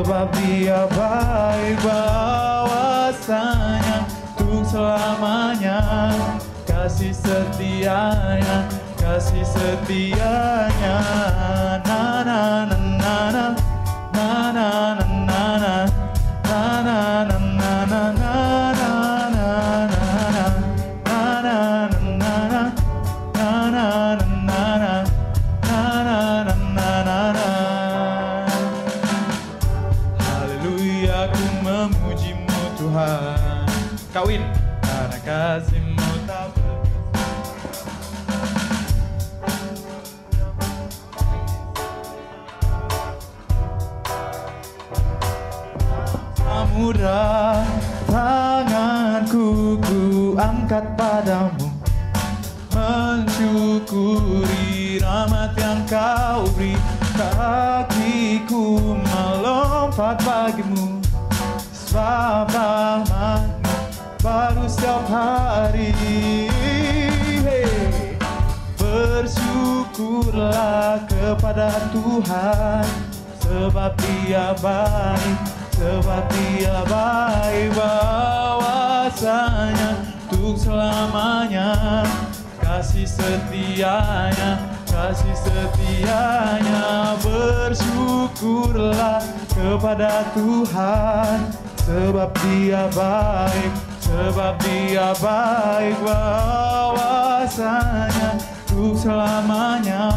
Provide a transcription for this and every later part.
Sebab dia baik bahwasanya Untuk selamanya. Kasih setianya Kasih setianya. Na na na na na angkat padamu. Mensyukuri rahmat yang kau beri Kakiku melompat bagimu. Sebab rahmatmu baru setiap hari. Bersyukurlah kepada Tuhan. Sebab dia baik Sebab dia baik Bahwasanya Untuk selamanya. Kasih setianya Kasih setianya. Bersyukurlah kepada Tuhan. Sebab dia baik Sebab dia baik Bahwasanya Untuk selamanya.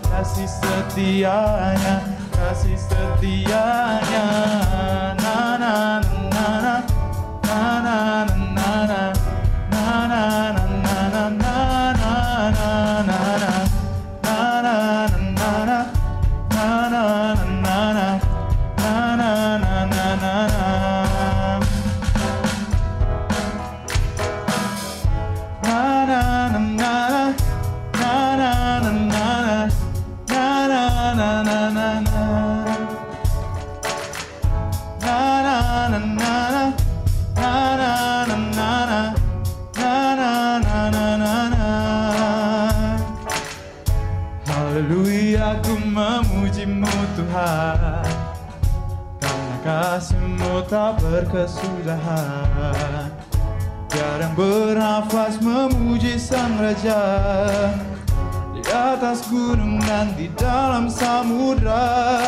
Kasih setianya Kasih setianya. Na na na na Na na na na berkesudahan. Jarang bernafas memuji sang raja. Di atas gunung dan di dalam samudra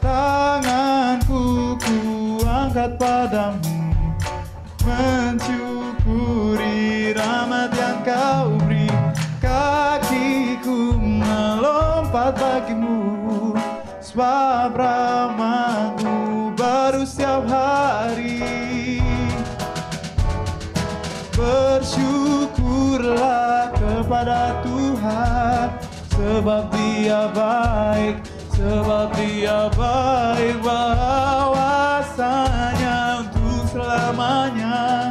Tanganku ku angkat padamu. Mensyukuri rahmat yang kau beri Kakiku melompat bagimu. Sebab rahmatmu baru setiap hari. Bersyukurlah kepada Tuhan Sebab dia baik Sebab dia baik. Bahwasanya untuk selamanya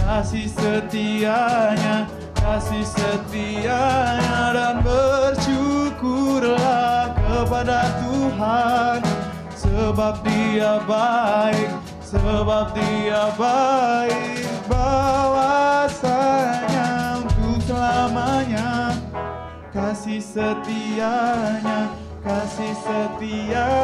Kasih setianya Kasih setianya. Dan bersyukurlah kepada Tuhan Sebab dia baik Sebab dia baik Bahwasanya untuk selamanya Kasih setianya Kasih setianya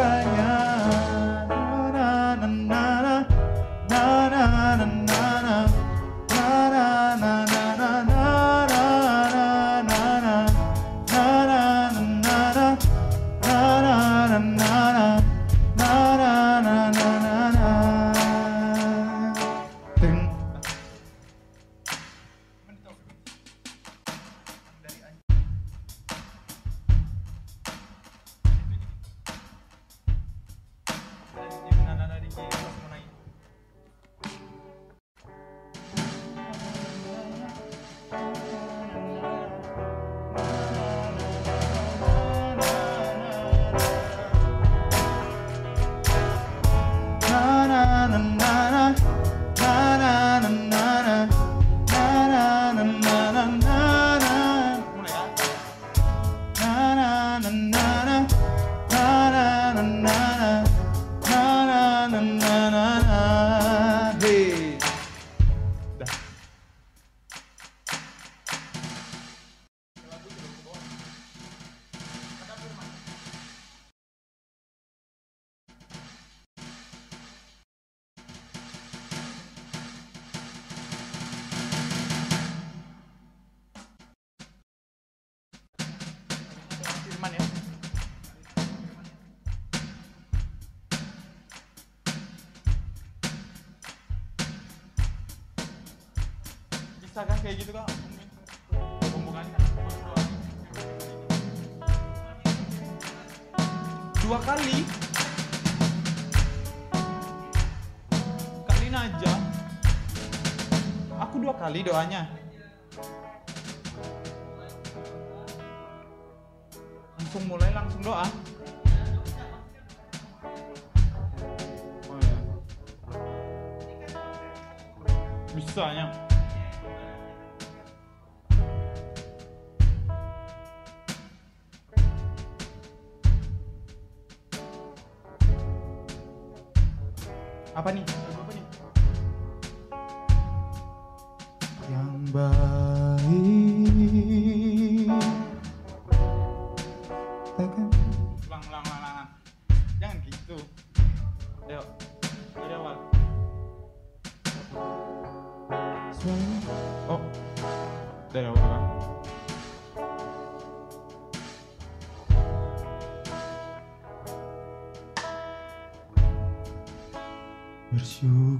doanya.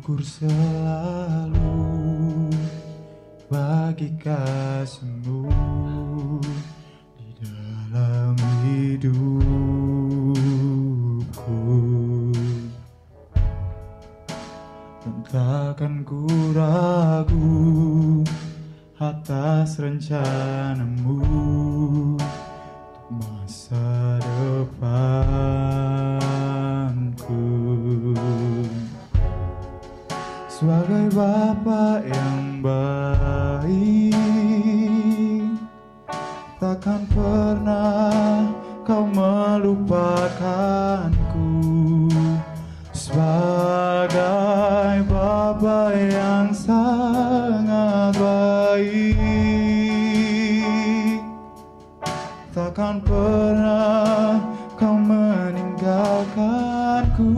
kursa tinggalkanku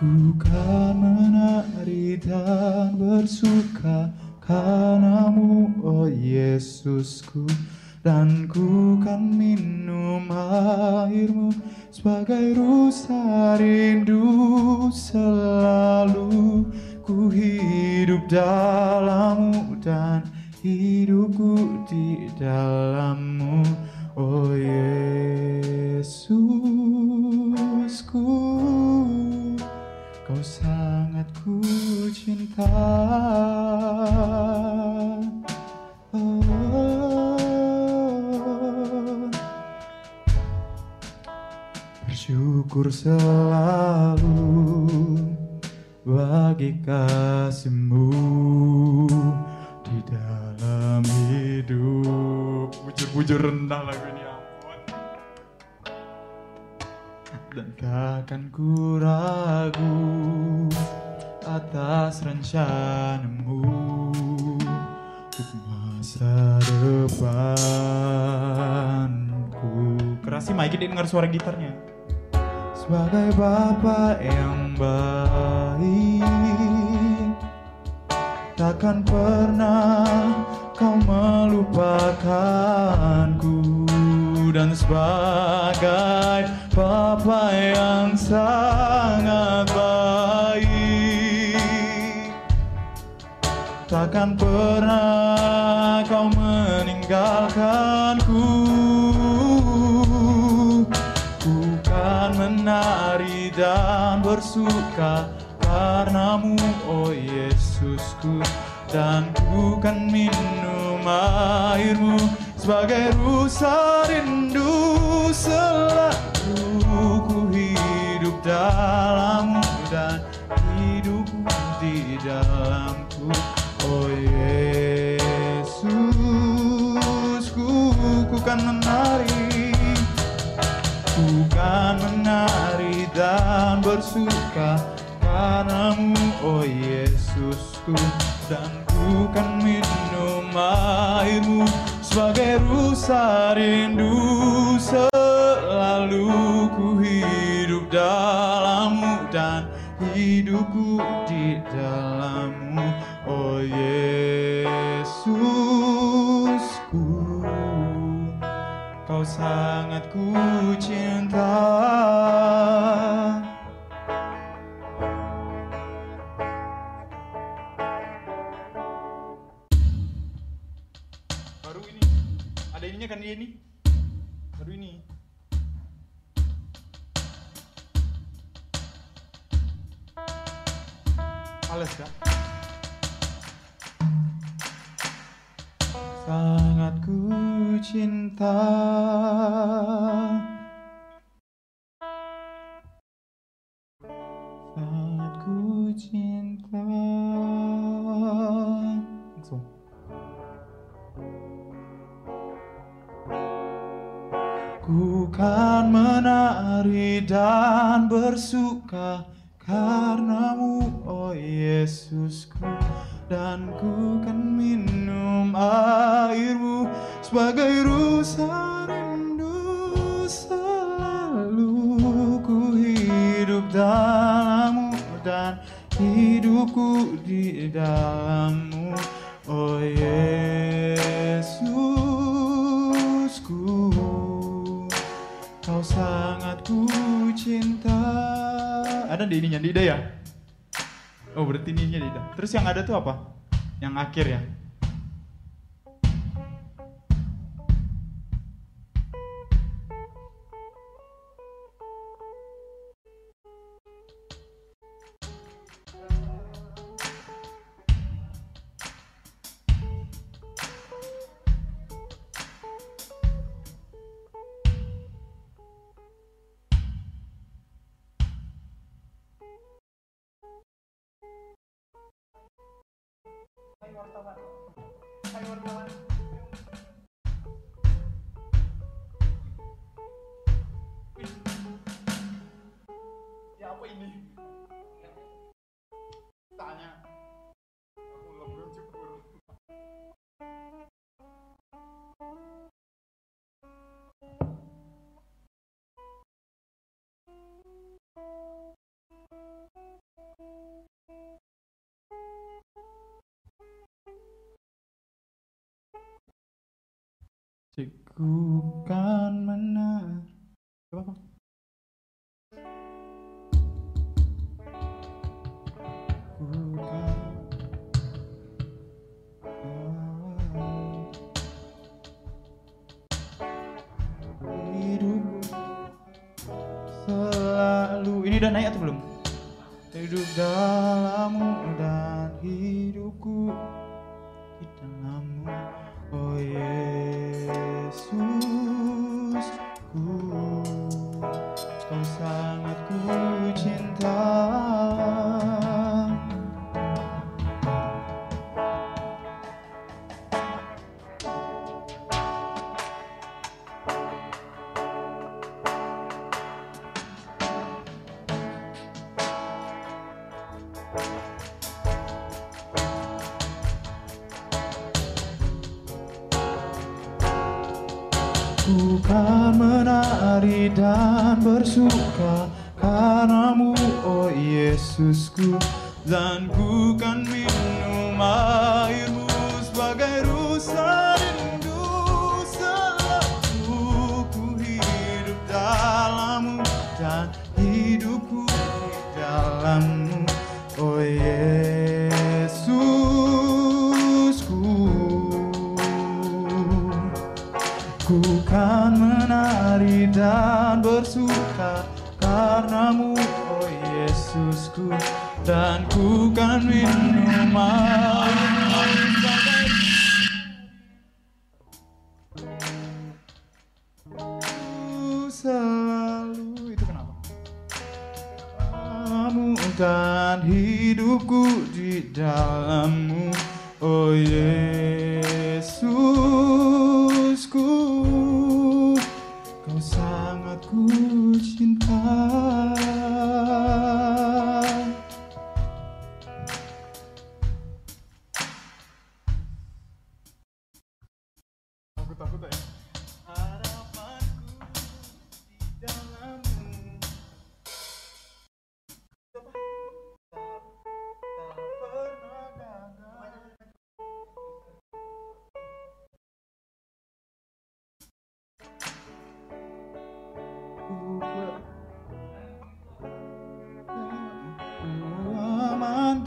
Ku. Kan menari dan bersuka Karena-Mu, oh Yesusku. Dan hidupku di dalammu. Oh Yesusku kau sangat ku cinta. Ada di ininya di ide ya? Oh berarti ininya di ide terus yang ada tuh apa? Yang akhir ya?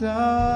down.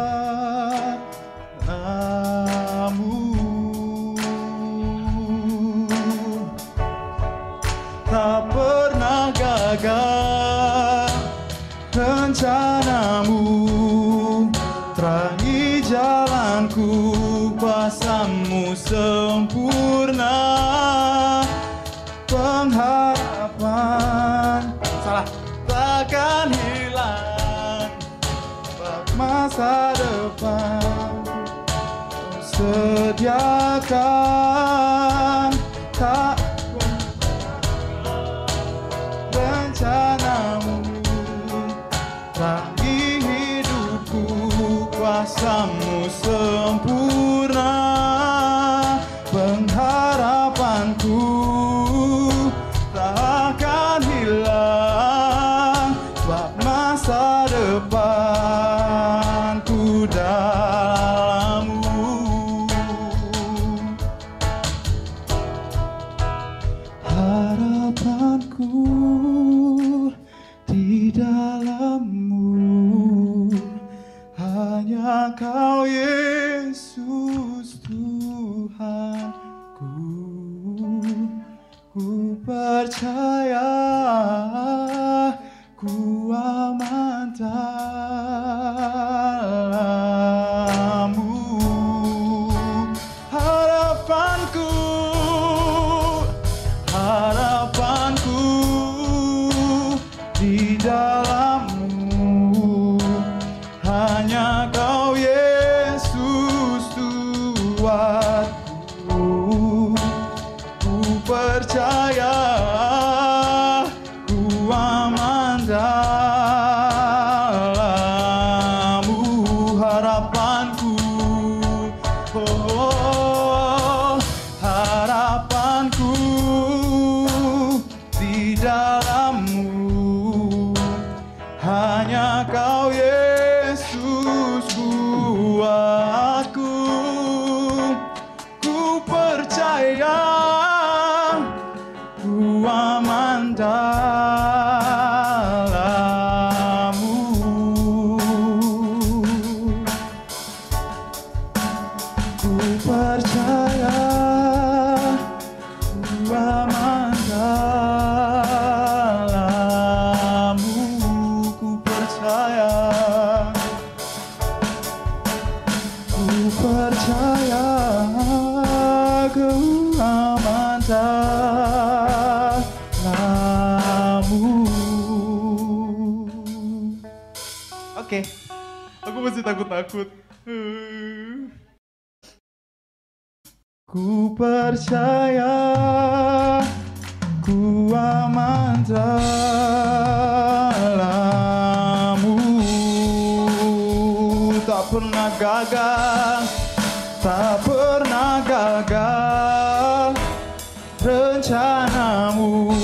Rencanamu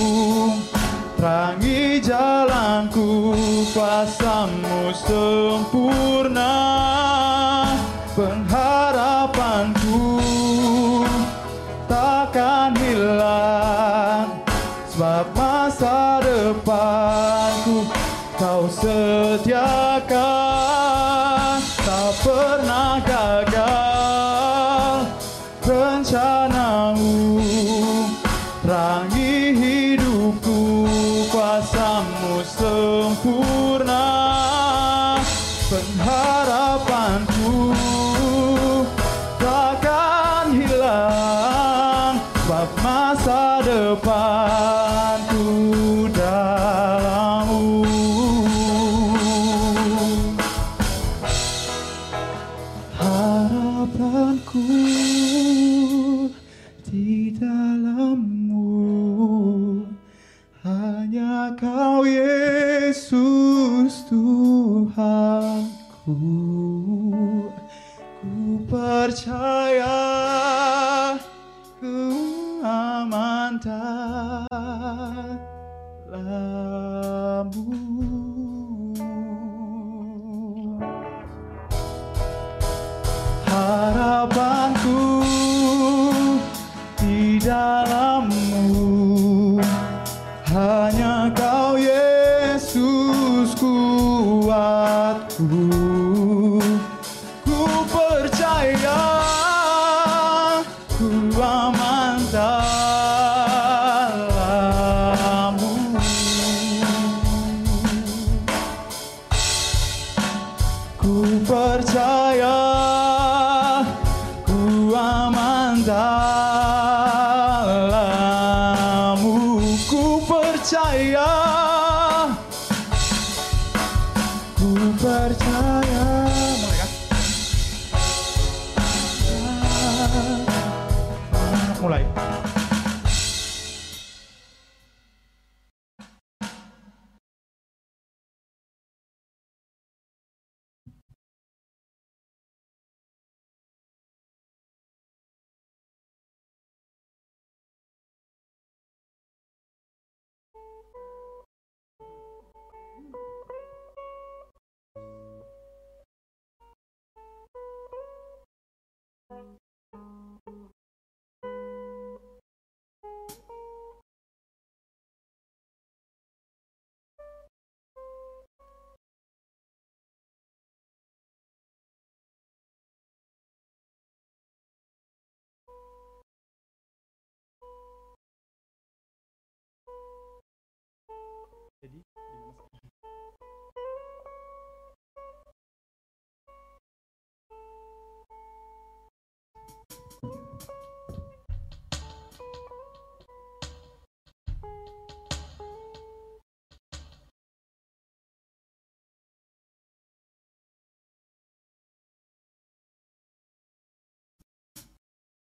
Terangi jalanku Kuasamu sempurna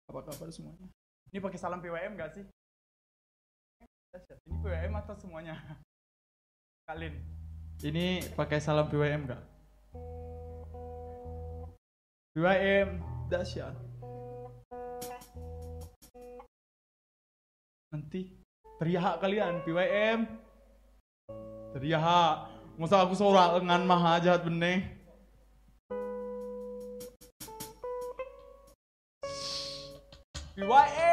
Apa kabar semuanya? Ini pakai salam PWM gak sih? Ini PWM atau semuanya? Kalin. Ini pakai salam PWM gak? PWM dahsyat. Nanti teriak kalian PWM. Teriak. Masa aku sorak dengan maha jahat benih. BYA!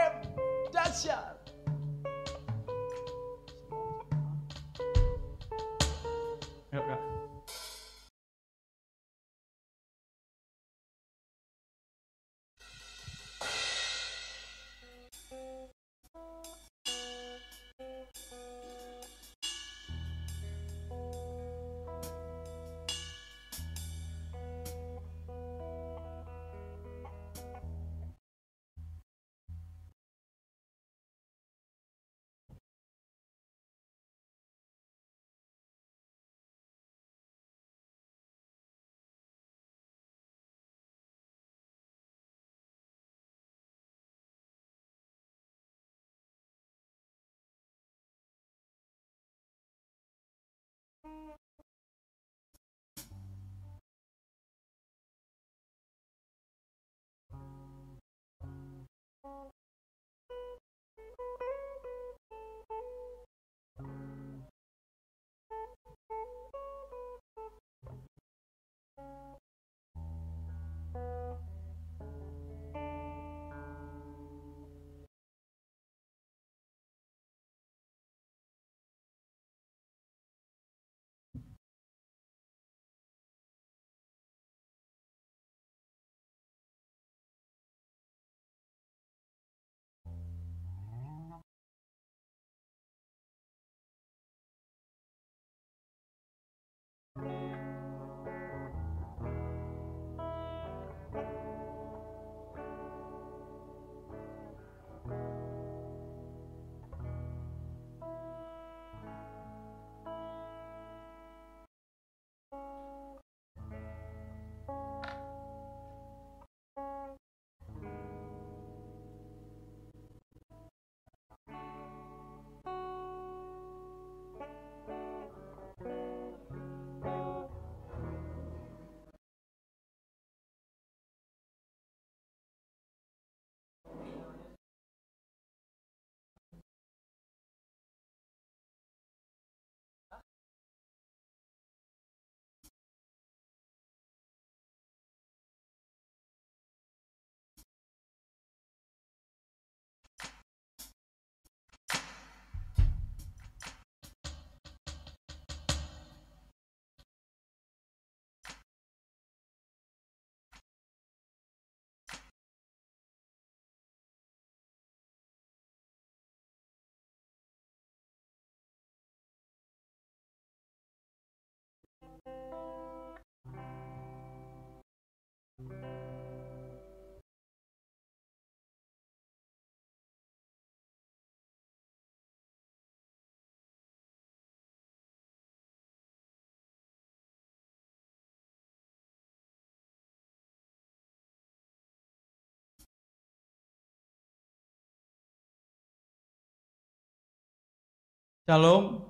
Shalom,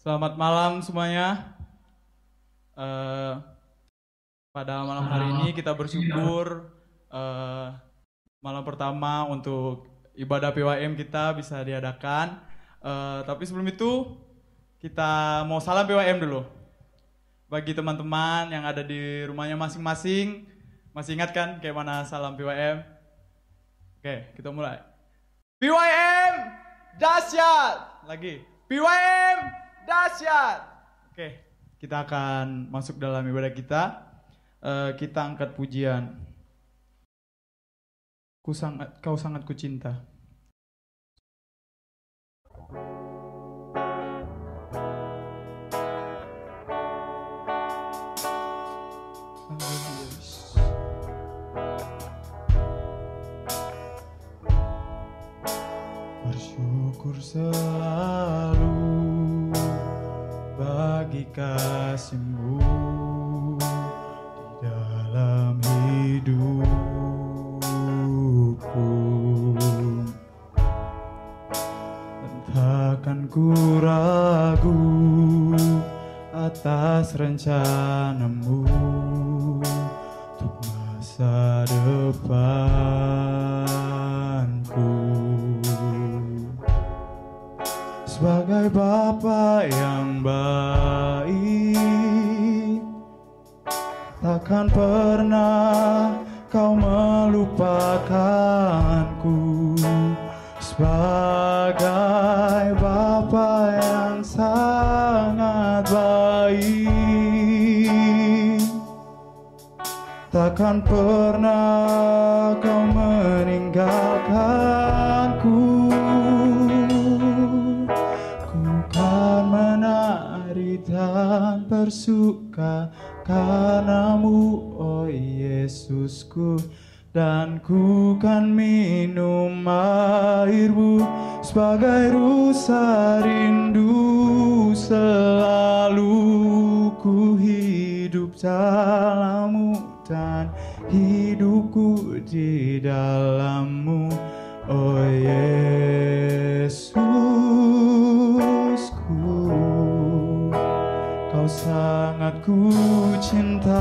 selamat malam semuanya. Uh, pada malam hari ini kita bersyukur uh, malam pertama untuk ibadah PWM kita bisa diadakan. Uh, tapi sebelum itu kita mau salam PWM dulu. Bagi teman-teman yang ada di rumahnya masing-masing, masih ingat kan kayak mana salam PWM? Oke, kita mulai. PWM dahsyat. Lagi. PYM dahsyat. Oke, kita akan masuk dalam ibadah kita. Uh, kita angkat pujian. Ku sangat, kau sangat kucinta. Bersyukur selalu kasihmu di dalam hidupku. Dan takkan ku ragu atas rencanamu untuk masa depanku sebagai Bapa yang baik takkan pernah kau melupakanku. Sebagai Bapa yang sangat baik takkan pernah kau meninggalkanku dan bersuka karenamu oh Yesusku dan ku kan minum airmu sebagai rusa rindu selalu ku hidup dalammu dan hidupku di dalammu oh Yesus ku cinta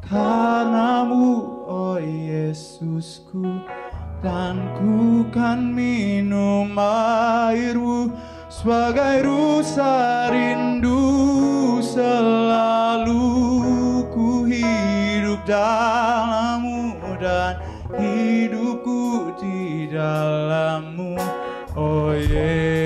padamu oh Yesusku. Dan ku kan minum airmu sebagai rusa rindu. Selalu ku hidup dalammu dan hidupku di dalammu oh Yesus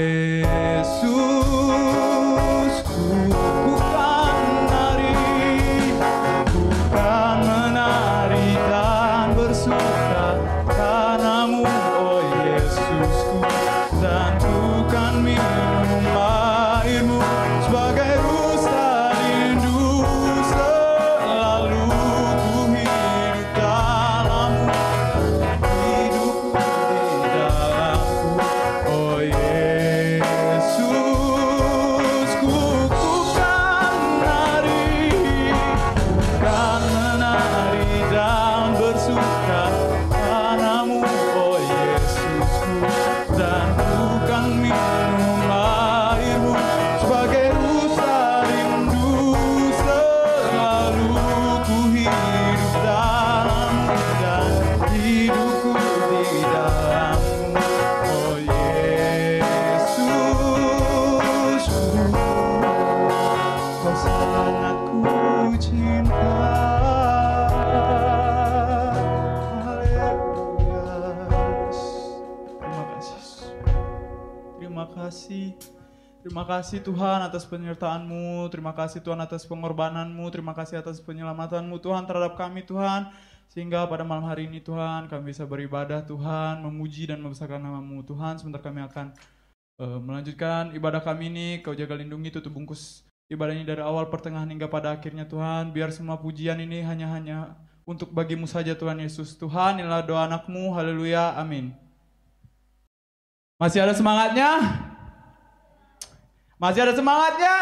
kasih Tuhan atas penyertaan-Mu Terima kasih Tuhan atas pengorbanan-Mu Terima kasih atas penyelamatan-Mu Tuhan terhadap kami Tuhan. Sehingga pada malam hari ini Tuhan Kami bisa beribadah Tuhan Memuji dan membesarkan nama-Mu. Tuhan Sebentar kami akan eh, melanjutkan ibadah kami ini. Kau jaga lindungi tutup bungkus ibadah ini dari awal pertengahan hingga pada akhirnya Tuhan. Biar semua pujian ini hanya hanya untuk bagimu saja Tuhan Yesus. Tuhan inilah doa anakmu. Haleluya. Amin. Masih ada semangatnya masih ada semangatnya?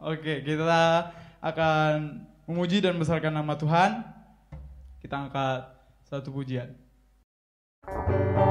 Oke kita akan memuji dan membesarkan nama Tuhan. Kita angkat satu pujian. Haleluya ku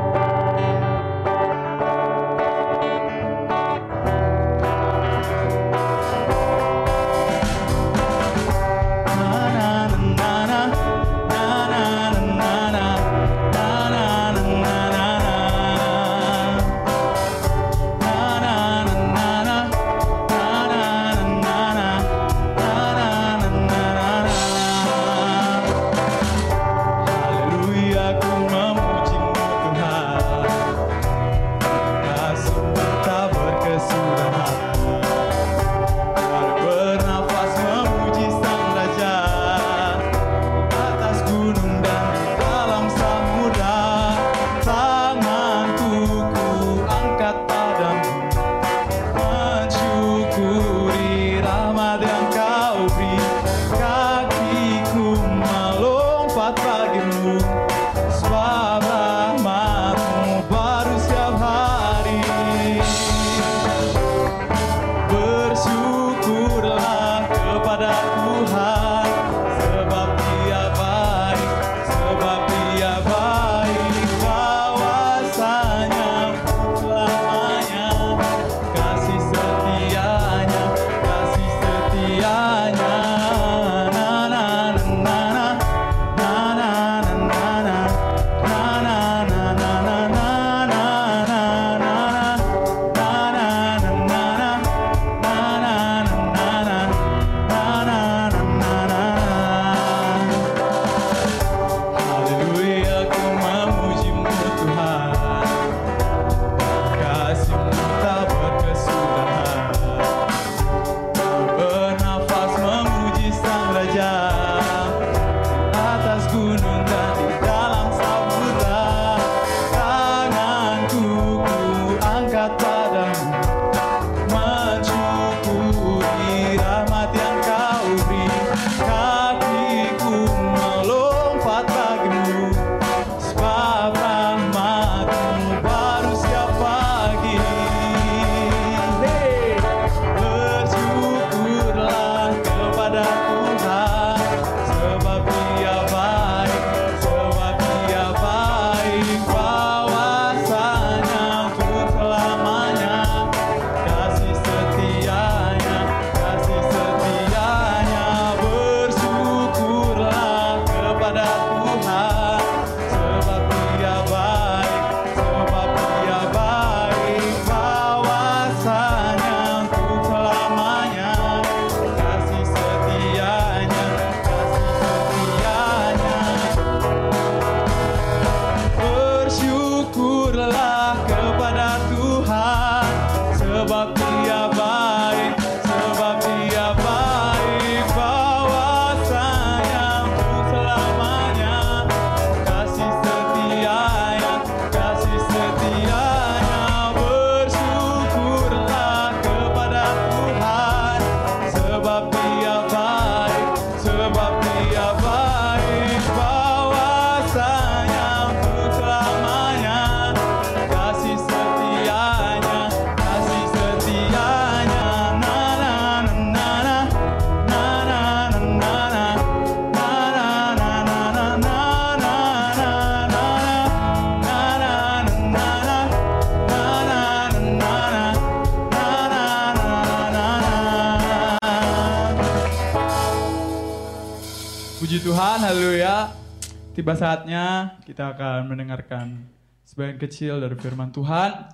Tiba saatnya kita akan mendengarkan sebagian kecil dari firman Tuhan.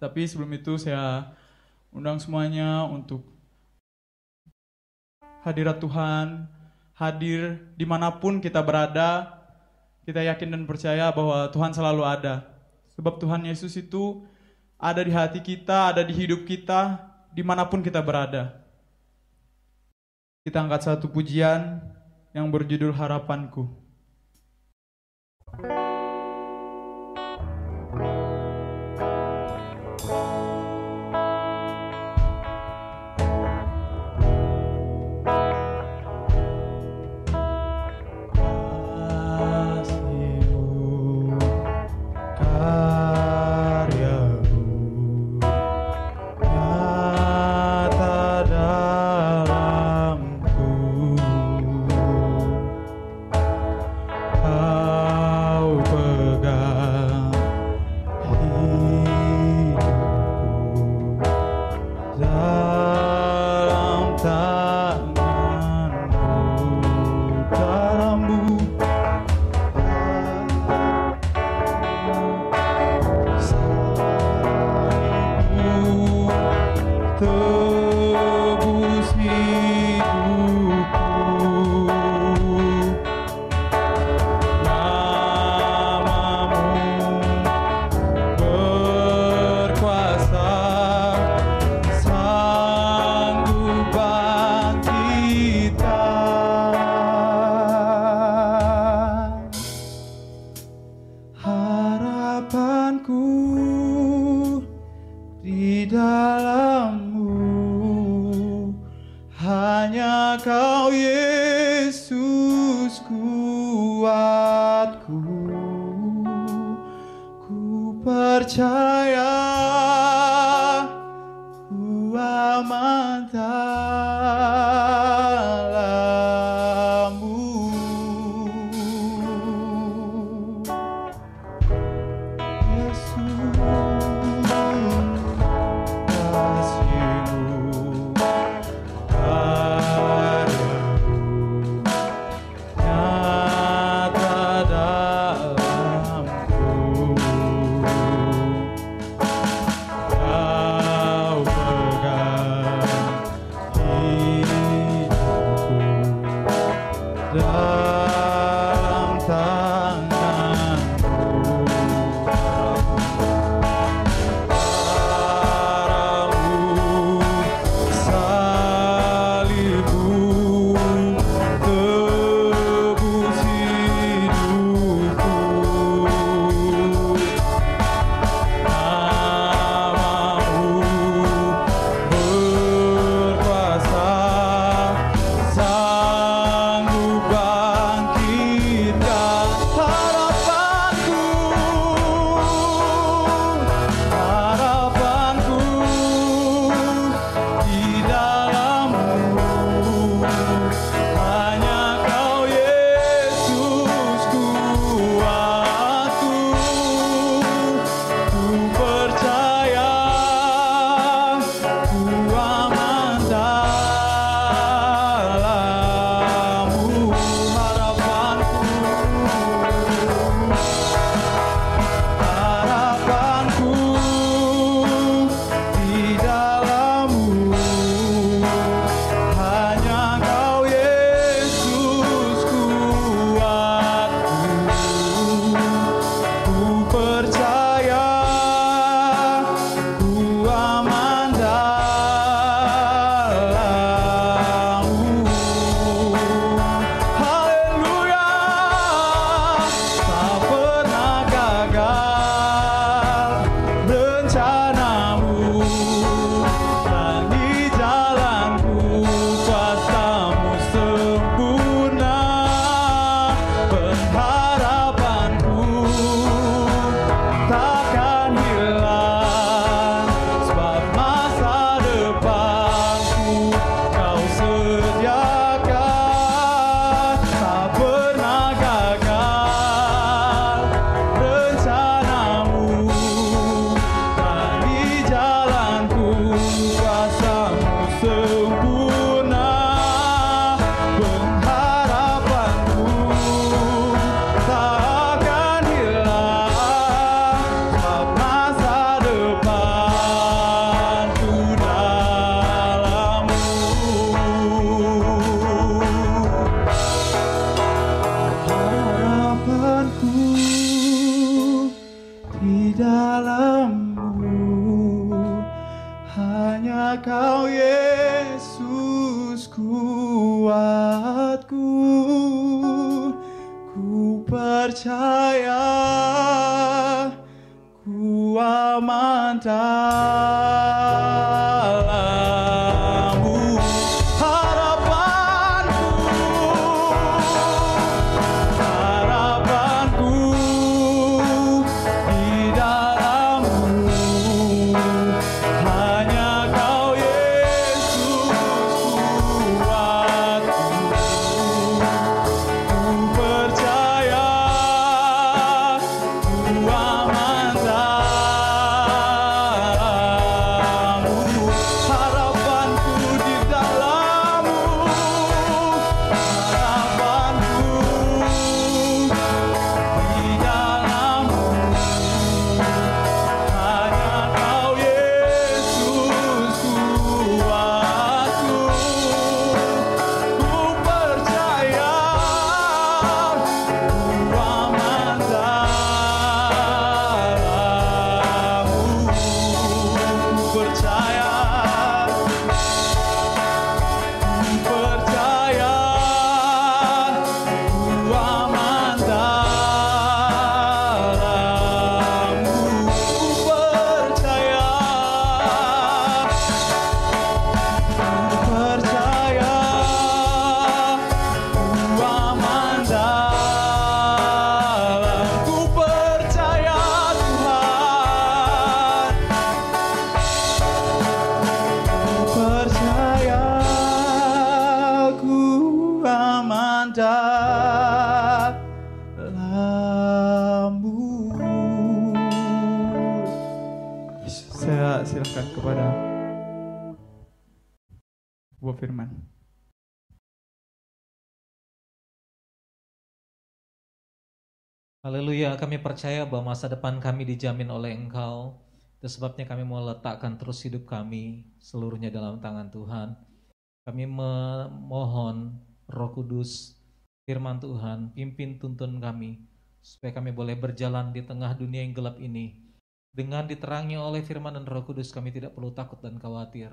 Tapi sebelum itu saya undang semuanya untuk hadirat Tuhan, hadir di mana pun kita berada, kita yakin dan percaya bahwa Tuhan selalu ada. Sebab Tuhan Yesus itu ada di hati kita, ada di hidup kita, di mana pun kita berada. Kita angkat satu pujian yang berjudul Harapanku. Kasih-Mu, closer. Bahwa masa depan kami dijamin oleh Engkau. Itu sebabnya kami mau letakkan terus hidup kami seluruhnya dalam tangan Tuhan. Kami memohon Roh Kudus, firman Tuhan, pimpin tuntun kami supaya kami boleh berjalan di tengah dunia yang gelap ini. Dengan diterangi oleh firman dan Roh Kudus, kami tidak perlu takut dan khawatir.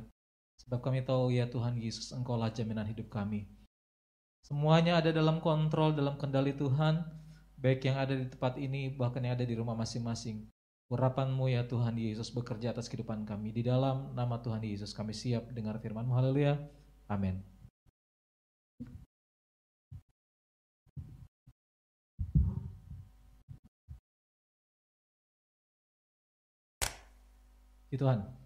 Sebab kami tahu ya Tuhan Yesus, Engkaulah jaminan hidup kami. Semuanya ada dalam kontrol, dalam kendali Tuhan, baik yang ada di tempat ini, bahkan yang ada di rumah masing-masing. Urapanmu ya Tuhan Yesus bekerja atas kehidupan kami. Di dalam nama Tuhan Yesus kami siap dengar firman-Mu. Haleluya. Amin. Di Tuhan.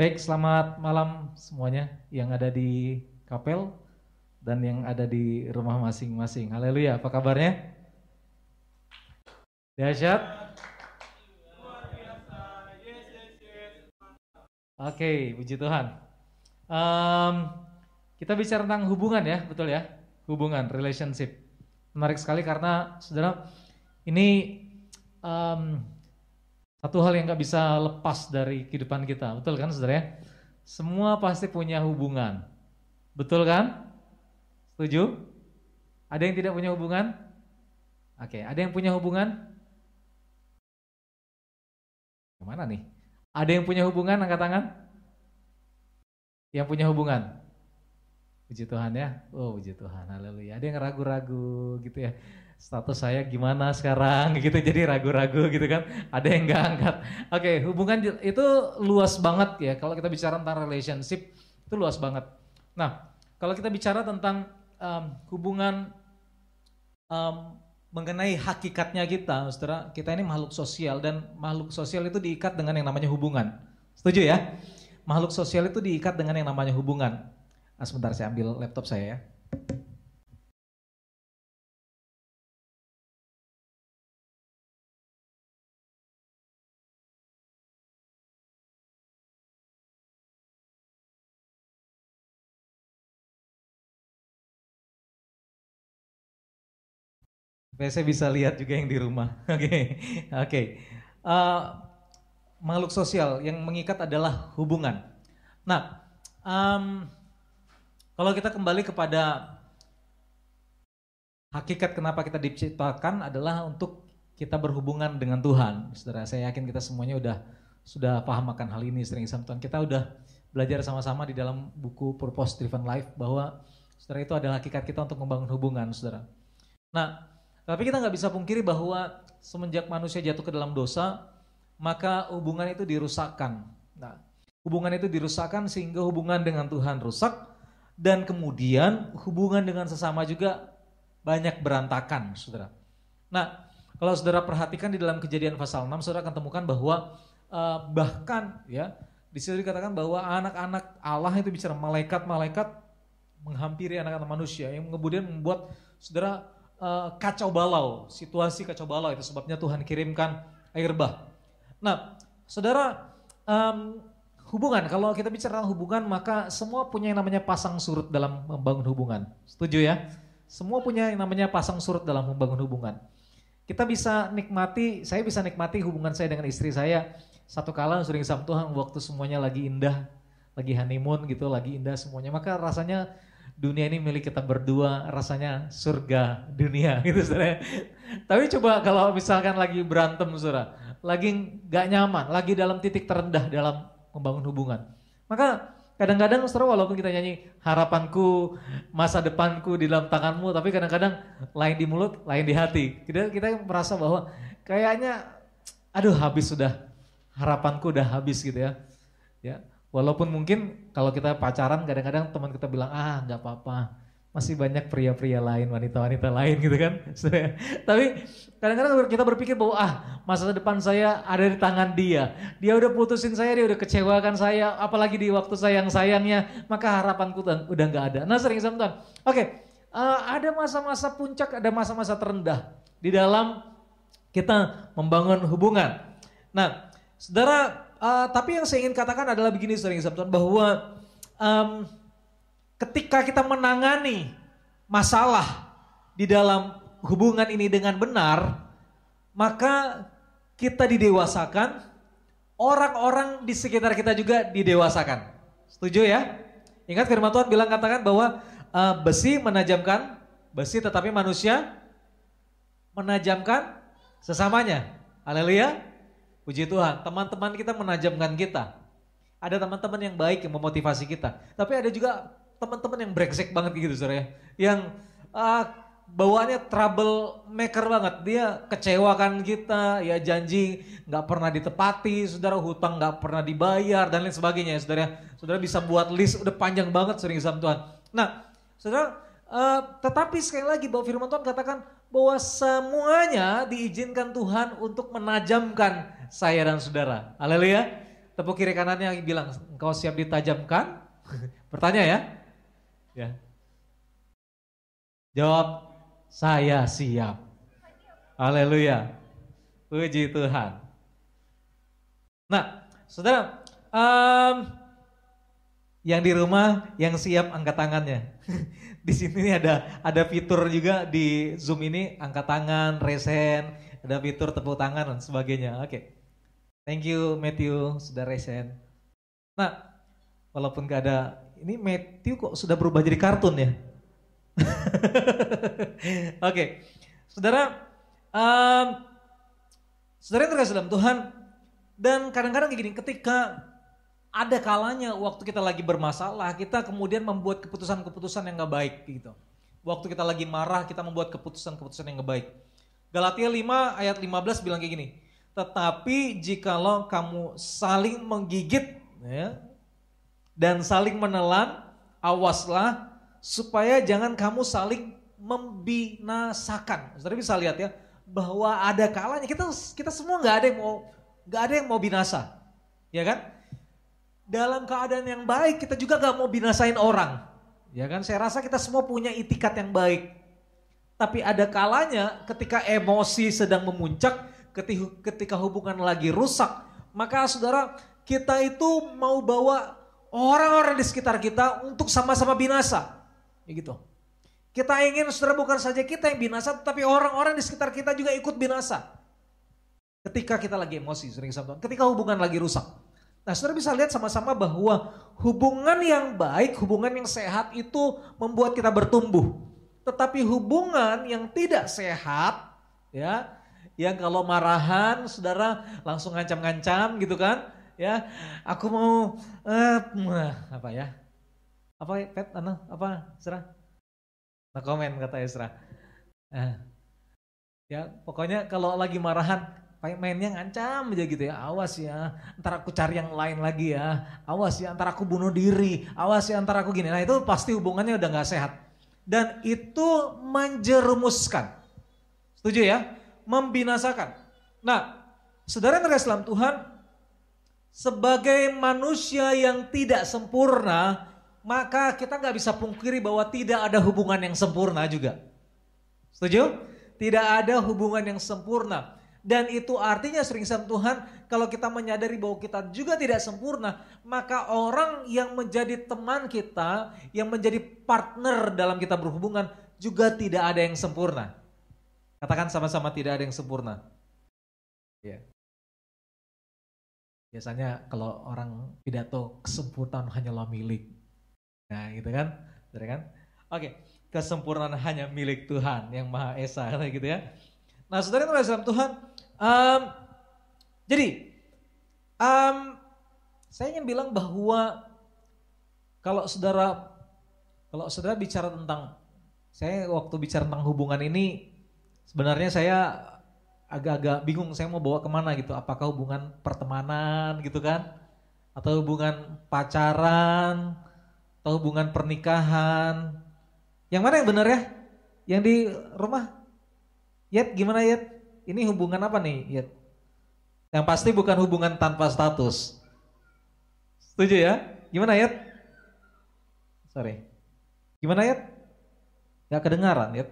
Baik, selamat malam semuanya yang ada di kapel dan yang ada di rumah masing-masing. Haleluya, apa kabarnya? Dahsyat? Oke, puji Tuhan. Em, kita bicara tentang hubungan ya, betul ya? Hubungan, relationship. Menarik sekali karena saudara, ini em, satu hal yang nggak bisa lepas dari kehidupan kita, betul kan saudara ya? Semua pasti punya hubungan, betul kan? Setuju? Ada yang tidak punya hubungan? Oke, ada yang punya hubungan? Ke mana nih? Ada yang punya hubungan? Angkat tangan. Yang punya hubungan? Puji Tuhan ya. Oh, puji Tuhan. Haleluya. Ada yang ragu-ragu gitu ya. Status saya gimana sekarang gitu. Jadi ragu-ragu gitu kan. Ada yang nggak angkat. Oke, hubungan itu luas banget ya. Kalau kita bicara tentang relationship itu luas banget. Nah, kalau kita bicara tentang um, hubungan um, mengenai hakikatnya kita, saudara, kita ini makhluk sosial dan makhluk sosial itu diikat dengan yang namanya hubungan. Setuju ya? Makhluk sosial itu diikat dengan yang namanya hubungan. Nah, sebentar saya ambil laptop saya ya. Supaya saya bisa lihat juga yang di rumah. Oke, oke. Eh, makhluk sosial yang mengikat adalah hubungan. Nah, em, kalau kita kembali kepada hakikat kenapa kita diciptakan adalah untuk kita berhubungan dengan Tuhan. Saudara, saya yakin kita semuanya udah sudah paham akan hal ini sering sama. Kita udah belajar sama-sama di dalam buku Purpose Driven Life bahwa saudara itu adalah hakikat kita untuk membangun hubungan, saudara. Nah, tapi kita nggak bisa pungkiri bahwa semenjak manusia jatuh ke dalam dosa, maka hubungan itu dirusakkan. Nah, hubungan itu dirusakkan sehingga hubungan dengan Tuhan rusak dan kemudian hubungan dengan sesama juga banyak berantakan, saudara. Nah, kalau saudara perhatikan di dalam kejadian pasal 6, saudara akan temukan bahwa uh, bahkan ya di situ dikatakan bahwa anak-anak Allah itu bicara malaikat-malaikat menghampiri anak-anak manusia yang kemudian membuat saudara uh, kacau balau, situasi kacau balau itu sebabnya Tuhan kirimkan air bah. Nah, saudara um, hubungan kalau kita bicara tentang hubungan maka semua punya yang namanya pasang surut dalam membangun hubungan. Setuju ya? Semua punya yang namanya pasang surut dalam membangun hubungan. Kita bisa nikmati, saya bisa nikmati hubungan saya dengan istri saya satu kala sering sama Tuhan waktu semuanya lagi indah, lagi honeymoon gitu, lagi indah semuanya. Maka rasanya dunia ini milik kita berdua, rasanya surga dunia gitu saudara. Tapi coba kalau misalkan lagi berantem saudara, lagi gak nyaman, lagi dalam titik terendah dalam membangun hubungan. Maka Kadang-kadang saudara walaupun kita nyanyi harapanku, masa depanku di dalam tanganmu, tapi kadang-kadang lain di mulut, lain di hati. Kita kita merasa bahwa kayaknya aduh habis sudah harapanku udah habis gitu ya. Ya, walaupun mungkin kalau kita pacaran kadang-kadang teman kita bilang ah nggak apa-apa masih banyak pria-pria lain, wanita-wanita lain gitu kan. Tapi kadang-kadang kita berpikir bahwa ah masa depan saya ada di tangan dia. Dia udah putusin saya, dia udah kecewakan saya, apalagi di waktu sayang-sayangnya, maka harapanku udah nggak ada. Nah sering sama Tuhan. Oke, uh, ada masa-masa puncak, ada masa-masa terendah di dalam kita membangun hubungan. Nah, saudara, uh, tapi yang saya ingin katakan adalah begini sering sama Tuhan, bahwa um, ketika kita menangani masalah di dalam hubungan ini dengan benar, maka kita didewasakan, orang-orang di sekitar kita juga didewasakan. Setuju ya? Ingat firman Tuhan bilang katakan bahwa uh, besi menajamkan besi tetapi manusia menajamkan sesamanya. Haleluya. Puji Tuhan, teman-teman kita menajamkan kita. Ada teman-teman yang baik yang memotivasi kita. Tapi ada juga teman-teman yang brengsek banget gitu saudara ya. Yang uh, bawaannya trouble maker banget. Dia kecewakan kita, ya janji nggak pernah ditepati, saudara hutang nggak pernah dibayar dan lain sebagainya ya saudara. Saudara bisa buat list udah panjang banget sering sama Tuhan. Nah, saudara, uh, tetapi sekali lagi bahwa firman Tuhan katakan bahwa semuanya diizinkan Tuhan untuk menajamkan saya dan saudara. Haleluya. Tepuk kiri kanannya bilang, engkau siap ditajamkan? Bertanya ya. Ya. Jawab, saya siap. Haleluya. Puji Tuhan. Nah, saudara, um, yang di rumah yang siap angkat tangannya. di sini ada ada fitur juga di Zoom ini angkat tangan, resen, ada fitur tepuk tangan dan sebagainya. Oke. Okay. Thank you Matthew sudah resen. Nah, walaupun gak ada ini Matthew kok sudah berubah jadi kartun ya? Oke, okay. saudara, um, saudara yang terkasih dalam Tuhan, dan kadang-kadang kayak gini, ketika ada kalanya waktu kita lagi bermasalah, kita kemudian membuat keputusan-keputusan yang gak baik gitu. Waktu kita lagi marah, kita membuat keputusan-keputusan yang gak baik. Galatia 5 ayat 15 bilang kayak gini, tetapi jikalau kamu saling menggigit, ya, dan saling menelan, awaslah supaya jangan kamu saling membinasakan. Saudara bisa lihat ya, bahwa ada kalanya kita kita semua nggak ada yang mau nggak ada yang mau binasa, ya kan? Dalam keadaan yang baik kita juga nggak mau binasain orang, ya kan? Saya rasa kita semua punya itikat yang baik. Tapi ada kalanya ketika emosi sedang memuncak, ketika hubungan lagi rusak, maka saudara kita itu mau bawa orang-orang di sekitar kita untuk sama-sama binasa. Ya gitu. Kita ingin saudara bukan saja kita yang binasa, tetapi orang-orang di sekitar kita juga ikut binasa. Ketika kita lagi emosi, sering sama ketika hubungan lagi rusak. Nah saudara bisa lihat sama-sama bahwa hubungan yang baik, hubungan yang sehat itu membuat kita bertumbuh. Tetapi hubungan yang tidak sehat, ya, yang kalau marahan saudara langsung ngancam-ngancam gitu kan ya. Aku mau uh, apa ya? Apa pet anu apa Esra nah komen kata Esra uh, ya pokoknya kalau lagi marahan mainnya ngancam aja gitu ya. Awas ya ntar aku cari yang lain lagi ya. Awas ya ntar aku bunuh diri. Awas ya ntar aku gini. Nah itu pasti hubungannya udah nggak sehat. Dan itu menjerumuskan. Setuju ya? Membinasakan. Nah saudara yang Islam Tuhan sebagai manusia yang tidak sempurna maka kita nggak bisa pungkiri bahwa tidak ada hubungan yang sempurna juga. Setuju? Tidak ada hubungan yang sempurna dan itu artinya sering sama Tuhan kalau kita menyadari bahwa kita juga tidak sempurna, maka orang yang menjadi teman kita, yang menjadi partner dalam kita berhubungan juga tidak ada yang sempurna. Katakan sama-sama tidak ada yang sempurna. Ya. Biasanya kalau orang pidato kesempurnaan hanyalah milik. Nah, gitu kan? Betul kan? Oke, kesempurnaan hanya milik Tuhan yang Maha Esa gitu ya. Nah, saudara yang dalam Tuhan, um, jadi um, saya ingin bilang bahwa kalau saudara kalau saudara bicara tentang saya waktu bicara tentang hubungan ini sebenarnya saya agak-agak bingung saya mau bawa ke mana gitu. Apakah hubungan pertemanan gitu kan? Atau hubungan pacaran? Atau hubungan pernikahan? Yang mana yang benar ya? Yang di rumah Yet gimana Yet? Ini hubungan apa nih Yet? Yang pasti bukan hubungan tanpa status. Setuju ya? Gimana Yet? Sorry. Gimana Yet? Gak kedengaran Yet?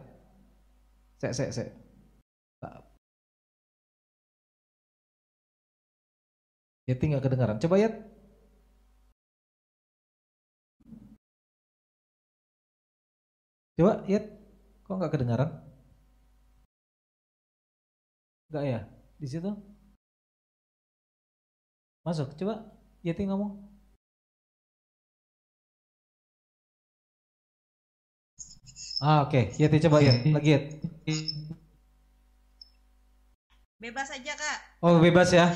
Sek, sek, sek. Yeti gak kedengaran. Coba Yet. Coba Yet. Kok gak kedengaran? Enggak ya? Di situ? Masuk, coba Yeti ngomong. Ah oke, okay. Yeti coba ya, lagi Yet. Bebas aja kak. Oh bebas ya?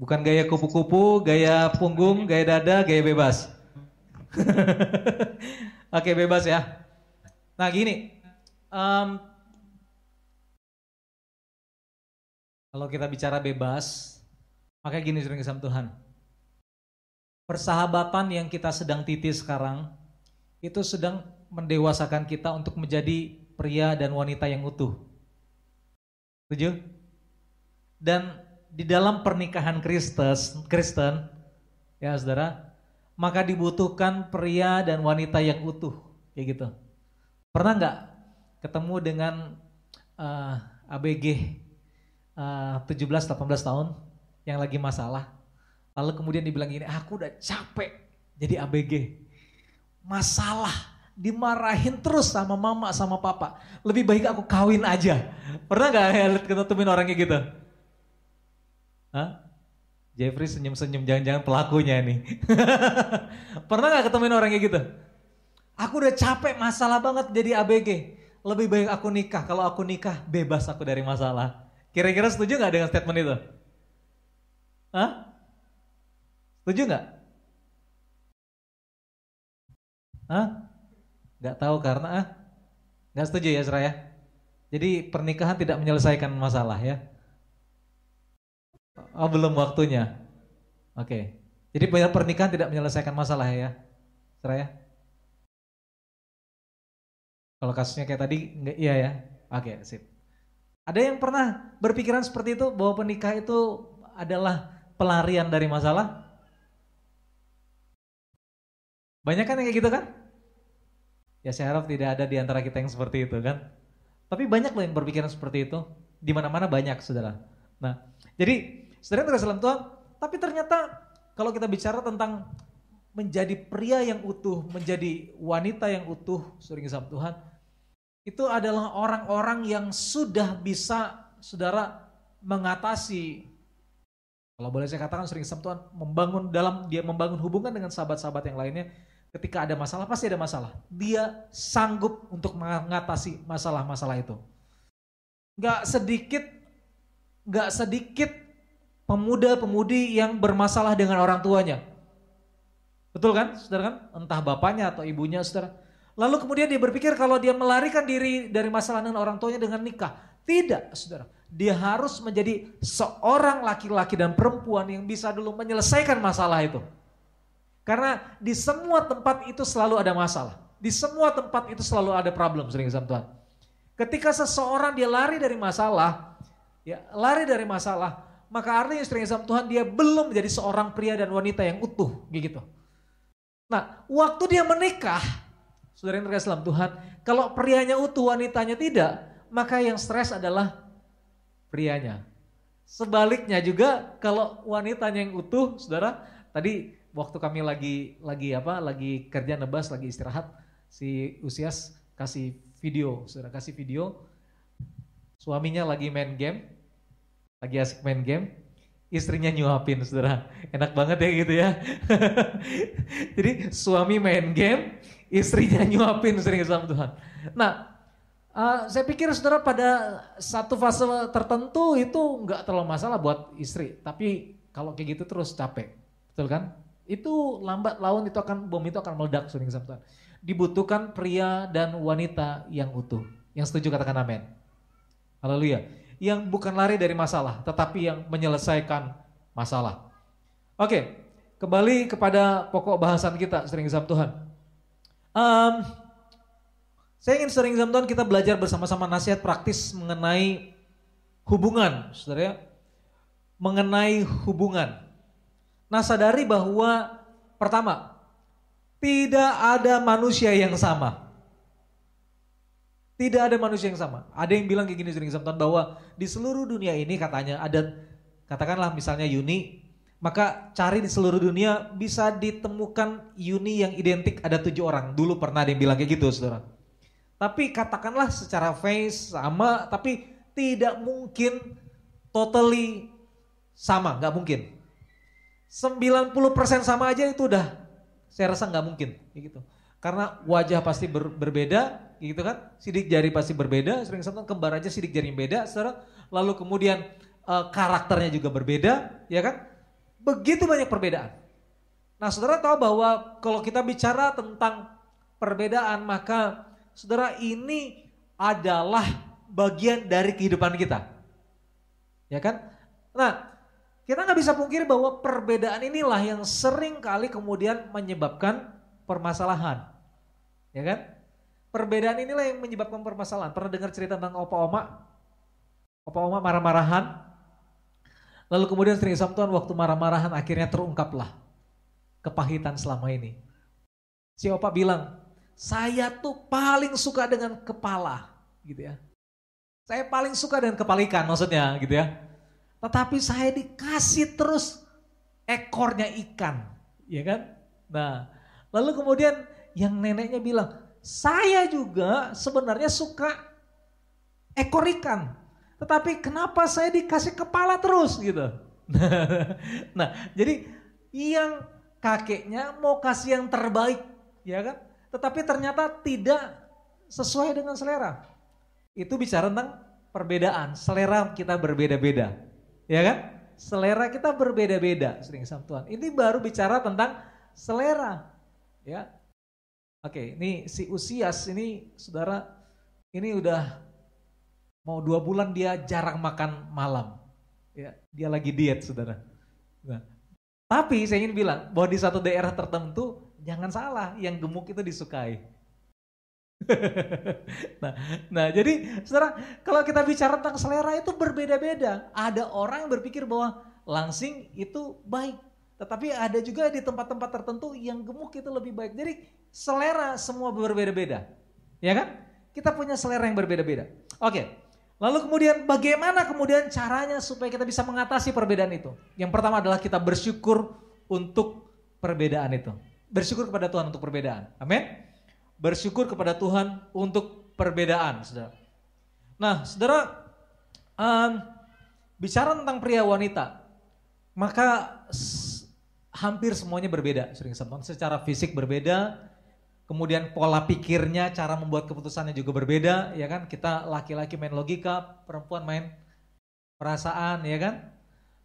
Bukan gaya kupu-kupu, gaya punggung, gaya dada, gaya bebas. Oke okay, bebas ya. Nah gini, um, Kalau kita bicara bebas, maka gini sering sama Tuhan. Persahabatan yang kita sedang titi sekarang, itu sedang mendewasakan kita untuk menjadi pria dan wanita yang utuh. Setuju? Dan di dalam pernikahan Kristus, Kristen, ya saudara, maka dibutuhkan pria dan wanita yang utuh, kayak gitu. Pernah nggak ketemu dengan uh, eh, ABG uh, 17-18 tahun yang lagi masalah. Lalu kemudian dibilang gini, aku udah capek jadi ABG. Masalah, dimarahin terus sama mama sama papa. Lebih baik aku kawin aja. Pernah gak ya ketemuin orangnya gitu? Hah? Jeffrey senyum-senyum, jangan-jangan pelakunya nih. Pernah gak ketemuin orangnya gitu? Aku udah capek masalah banget jadi ABG. Lebih baik aku nikah. Kalau aku nikah, bebas aku dari masalah. Kira-kira setuju nggak dengan statement itu? Hah? Setuju nggak? Hah? Gak tahu karena ah? Gak setuju ya Seraya? Jadi pernikahan tidak menyelesaikan masalah ya? Oh belum waktunya. Oke. Jadi pernikahan tidak menyelesaikan masalah ya, Seraya? Kalau kasusnya kayak tadi, enggak, iya ya. Oke, sip. Ada yang pernah berpikiran seperti itu bahwa penikah itu adalah pelarian dari masalah? Banyak kan yang kayak gitu kan? Ya saya harap tidak ada di antara kita yang seperti itu kan. Tapi banyak loh yang berpikiran seperti itu. Di mana-mana banyak saudara. Nah, jadi saudara terus Tuhan, tapi ternyata kalau kita bicara tentang menjadi pria yang utuh, menjadi wanita yang utuh, sering sama Tuhan, itu adalah orang-orang yang sudah bisa saudara mengatasi kalau boleh saya katakan sering Tuhan membangun dalam dia membangun hubungan dengan sahabat-sahabat yang lainnya ketika ada masalah pasti ada masalah dia sanggup untuk mengatasi masalah-masalah itu Gak sedikit, gak sedikit pemuda-pemudi yang bermasalah dengan orang tuanya. Betul kan, saudara kan? Entah bapaknya atau ibunya, saudara. Lalu kemudian dia berpikir kalau dia melarikan diri dari masalah dengan orang tuanya dengan nikah. Tidak, saudara. Dia harus menjadi seorang laki-laki dan perempuan yang bisa dulu menyelesaikan masalah itu. Karena di semua tempat itu selalu ada masalah. Di semua tempat itu selalu ada problem, sering sama Tuhan. Ketika seseorang dia lari dari masalah, ya lari dari masalah, maka artinya sering sama Tuhan dia belum menjadi seorang pria dan wanita yang utuh, gitu. Nah, waktu dia menikah, saudara yang terkasih dalam Tuhan, kalau prianya utuh, wanitanya tidak, maka yang stres adalah prianya. Sebaliknya juga kalau wanitanya yang utuh, saudara, tadi waktu kami lagi lagi apa, lagi kerja nebas, lagi istirahat, si Usias kasih video, saudara kasih video, suaminya lagi main game, lagi asik main game, istrinya nyuapin saudara. Enak banget ya gitu ya. Jadi suami main game, istrinya nyuapin sering sama Tuhan. Nah, uh, saya pikir saudara pada satu fase tertentu itu nggak terlalu masalah buat istri. Tapi kalau kayak gitu terus capek. Betul kan? Itu lambat laun itu akan bom itu akan meledak sering sama Tuhan. Dibutuhkan pria dan wanita yang utuh. Yang setuju katakan amin. Haleluya yang bukan lari dari masalah, tetapi yang menyelesaikan masalah. Oke, kembali kepada pokok bahasan kita sering zam Tuhan. Um, saya ingin sering Tuhan kita belajar bersama-sama nasihat praktis mengenai hubungan, saudara ya. Mengenai hubungan. Nah sadari bahwa pertama, tidak ada manusia yang sama. Tidak ada manusia yang sama. Ada yang bilang kayak gini sering Samton bahwa di seluruh dunia ini katanya ada katakanlah misalnya Yuni, maka cari di seluruh dunia bisa ditemukan Yuni yang identik ada tujuh orang. Dulu pernah ada yang bilang kayak gitu, saudara. Tapi katakanlah secara face sama, tapi tidak mungkin totally sama, nggak mungkin. 90% sama aja itu udah saya rasa nggak mungkin, gitu. Karena wajah pasti ber, berbeda, gitu kan? Sidik jari pasti berbeda, sering satu kembar aja sidik jari beda, saudara. Lalu kemudian uh, karakternya juga berbeda, ya kan? Begitu banyak perbedaan. Nah, saudara tahu bahwa kalau kita bicara tentang perbedaan, maka saudara ini adalah bagian dari kehidupan kita. Ya kan? Nah, kita nggak bisa pungkiri bahwa perbedaan inilah yang sering kali kemudian menyebabkan permasalahan. Ya kan? Perbedaan inilah yang menyebabkan permasalahan. Pernah dengar cerita tentang opa oma? Opa oma marah-marahan. Lalu kemudian sering Tuhan waktu marah-marahan akhirnya terungkaplah kepahitan selama ini. Si opa bilang, saya tuh paling suka dengan kepala gitu ya. Saya paling suka dengan kepala ikan maksudnya gitu ya. Tetapi saya dikasih terus ekornya ikan, ya kan? Nah, lalu kemudian yang neneknya bilang, saya juga sebenarnya suka ekor ikan. Tetapi kenapa saya dikasih kepala terus gitu. nah jadi yang kakeknya mau kasih yang terbaik ya kan. Tetapi ternyata tidak sesuai dengan selera. Itu bicara tentang perbedaan. Selera kita berbeda-beda. Ya kan? Selera kita berbeda-beda sering sama Tuhan. Ini baru bicara tentang selera. Ya, Oke, ini si Usias ini saudara, ini udah mau dua bulan dia jarang makan malam. Ya, dia lagi diet saudara. Nah, tapi saya ingin bilang bahwa di satu daerah tertentu jangan salah, yang gemuk itu disukai. nah, nah, jadi saudara, kalau kita bicara tentang selera itu berbeda-beda. Ada orang yang berpikir bahwa langsing itu baik, tetapi ada juga di tempat-tempat tertentu yang gemuk itu lebih baik. Jadi selera semua berbeda-beda. Ya kan? Kita punya selera yang berbeda-beda. Oke. Lalu kemudian bagaimana kemudian caranya supaya kita bisa mengatasi perbedaan itu? Yang pertama adalah kita bersyukur untuk perbedaan itu. Bersyukur kepada Tuhan untuk perbedaan. Amin. Bersyukur kepada Tuhan untuk perbedaan, Saudara. Nah, Saudara um, bicara tentang pria wanita, maka hampir semuanya berbeda, sering secara fisik berbeda, kemudian pola pikirnya, cara membuat keputusannya juga berbeda, ya kan? Kita laki-laki main logika, perempuan main perasaan, ya kan?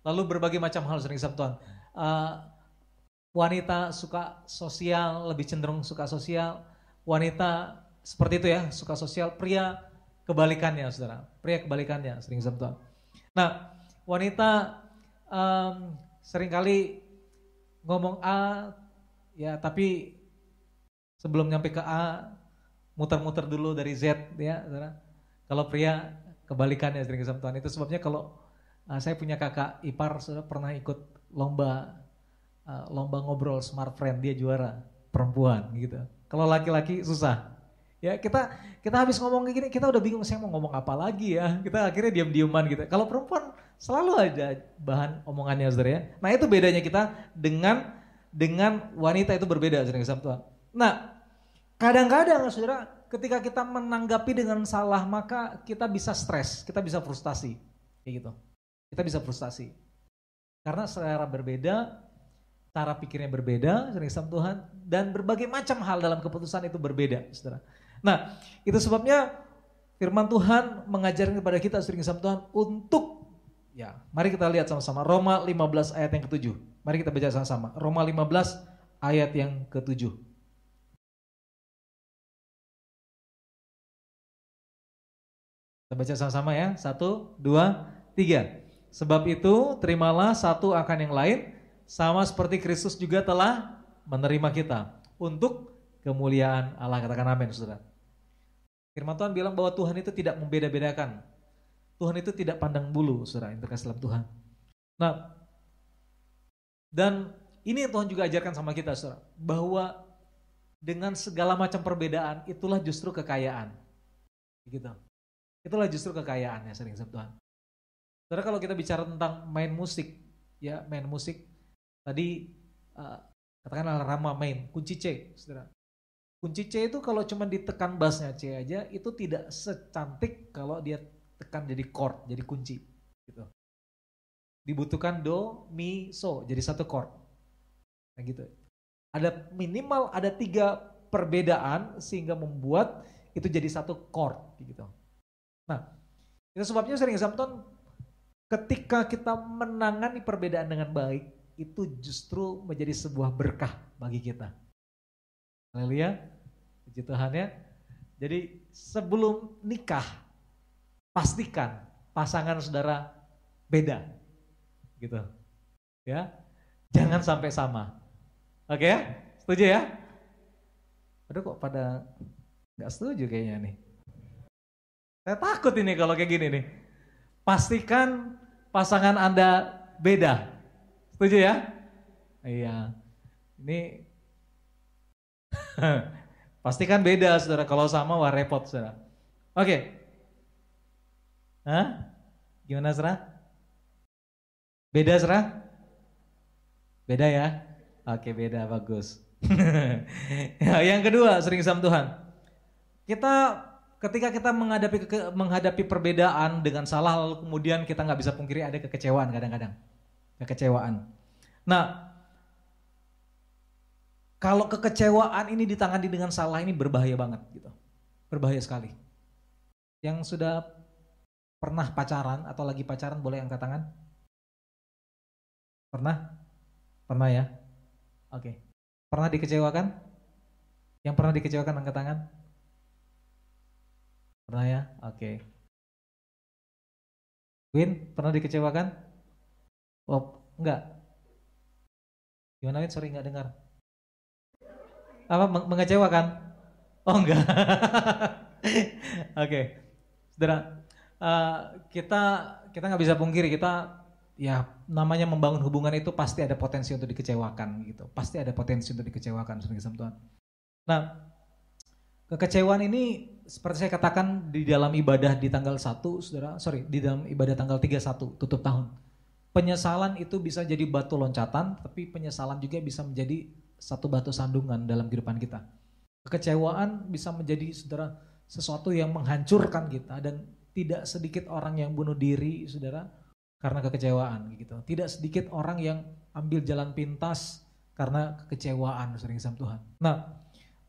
Lalu berbagai macam hal sering Tuhan. Uh, wanita suka sosial, lebih cenderung suka sosial. Wanita seperti itu ya, suka sosial. Pria kebalikannya, saudara. Pria kebalikannya, sering Tuhan. Nah, wanita um, sering kali ngomong A, ya tapi sebelum nyampe ke A muter-muter dulu dari Z ya saudara. Kalau pria kebalikannya sering Tuhan itu sebabnya kalau uh, saya punya kakak ipar sudah pernah ikut lomba uh, lomba ngobrol smart friend dia juara perempuan gitu. Kalau laki-laki susah. Ya kita kita habis ngomong kayak gini kita udah bingung saya mau ngomong apa lagi ya. Kita akhirnya diam-diaman gitu. Kalau perempuan selalu ada bahan omongannya saudara ya. Nah itu bedanya kita dengan dengan wanita itu berbeda sering Tuhan. Nah, kadang-kadang saudara, ketika kita menanggapi dengan salah, maka kita bisa stres, kita bisa frustasi. Kayak gitu. Kita bisa frustasi. Karena selera berbeda, cara pikirnya berbeda, sering sama Tuhan, dan berbagai macam hal dalam keputusan itu berbeda, saudara. Nah, itu sebabnya firman Tuhan mengajarkan kepada kita sering sama Tuhan untuk ya, mari kita lihat sama-sama Roma 15 ayat yang ketujuh. Mari kita baca sama-sama. Roma 15 ayat yang ketujuh. Kita baca sama-sama ya. Satu, dua, tiga. Sebab itu terimalah satu akan yang lain, sama seperti Kristus juga telah menerima kita untuk kemuliaan Allah. Katakan amin, saudara. Firman Tuhan bilang bahwa Tuhan itu tidak membeda-bedakan. Tuhan itu tidak pandang bulu, saudara, yang terkasih dalam Tuhan. Nah, dan ini yang Tuhan juga ajarkan sama kita, saudara, bahwa dengan segala macam perbedaan, itulah justru kekayaan. Gitu. Itulah justru kekayaannya sering sebut Tuhan. Saudara kalau kita bicara tentang main musik, ya main musik, tadi uh, katakanlah Rama main kunci C, saudara. Kunci C itu kalau cuma ditekan bassnya C aja, itu tidak secantik kalau dia tekan jadi chord, jadi kunci, gitu. Dibutuhkan do, mi, so, jadi satu chord. Nah gitu. Ada minimal ada tiga perbedaan sehingga membuat itu jadi satu chord, gitu. Nah, itu sebabnya sering Samson ketika kita menangani perbedaan dengan baik, itu justru menjadi sebuah berkah bagi kita. Haleluya. Puji Tuhan ya. Jadi sebelum nikah, pastikan pasangan saudara beda. Gitu. Ya. Jangan sampai sama. Oke ya? Setuju ya? Aduh kok pada nggak setuju kayaknya nih. Saya takut ini kalau kayak gini nih. Pastikan pasangan Anda beda. Setuju ya? Iya. Ini pastikan beda saudara. Kalau sama wah repot saudara. Oke. Hah? Gimana saudara? Beda saudara? Beda ya? Oke beda bagus. yang kedua sering sama Tuhan. Kita ketika kita menghadapi menghadapi perbedaan dengan salah lalu kemudian kita nggak bisa pungkiri ada kekecewaan kadang-kadang kekecewaan. Nah, kalau kekecewaan ini ditangani dengan salah ini berbahaya banget gitu, berbahaya sekali. Yang sudah pernah pacaran atau lagi pacaran boleh angkat tangan? Pernah? Pernah ya? Oke. Pernah dikecewakan? Yang pernah dikecewakan angkat tangan? Pernah ya? Oke. Okay. Win, pernah dikecewakan? Oh, enggak. Gimana Win? Sorry enggak dengar. Apa mengecewakan? Oh enggak. Oke. okay. Saudara, uh, kita kita nggak bisa pungkiri kita ya namanya membangun hubungan itu pasti ada potensi untuk dikecewakan gitu. Pasti ada potensi untuk dikecewakan sering Tuhan. Nah, kekecewaan ini seperti saya katakan di dalam ibadah di tanggal 1, Saudara, sorry, di dalam ibadah tanggal 31 tutup tahun. Penyesalan itu bisa jadi batu loncatan, tapi penyesalan juga bisa menjadi satu batu sandungan dalam kehidupan kita. Kekecewaan bisa menjadi Saudara sesuatu yang menghancurkan kita dan tidak sedikit orang yang bunuh diri, Saudara, karena kekecewaan gitu. Tidak sedikit orang yang ambil jalan pintas karena kekecewaan sering sama Tuhan. Nah,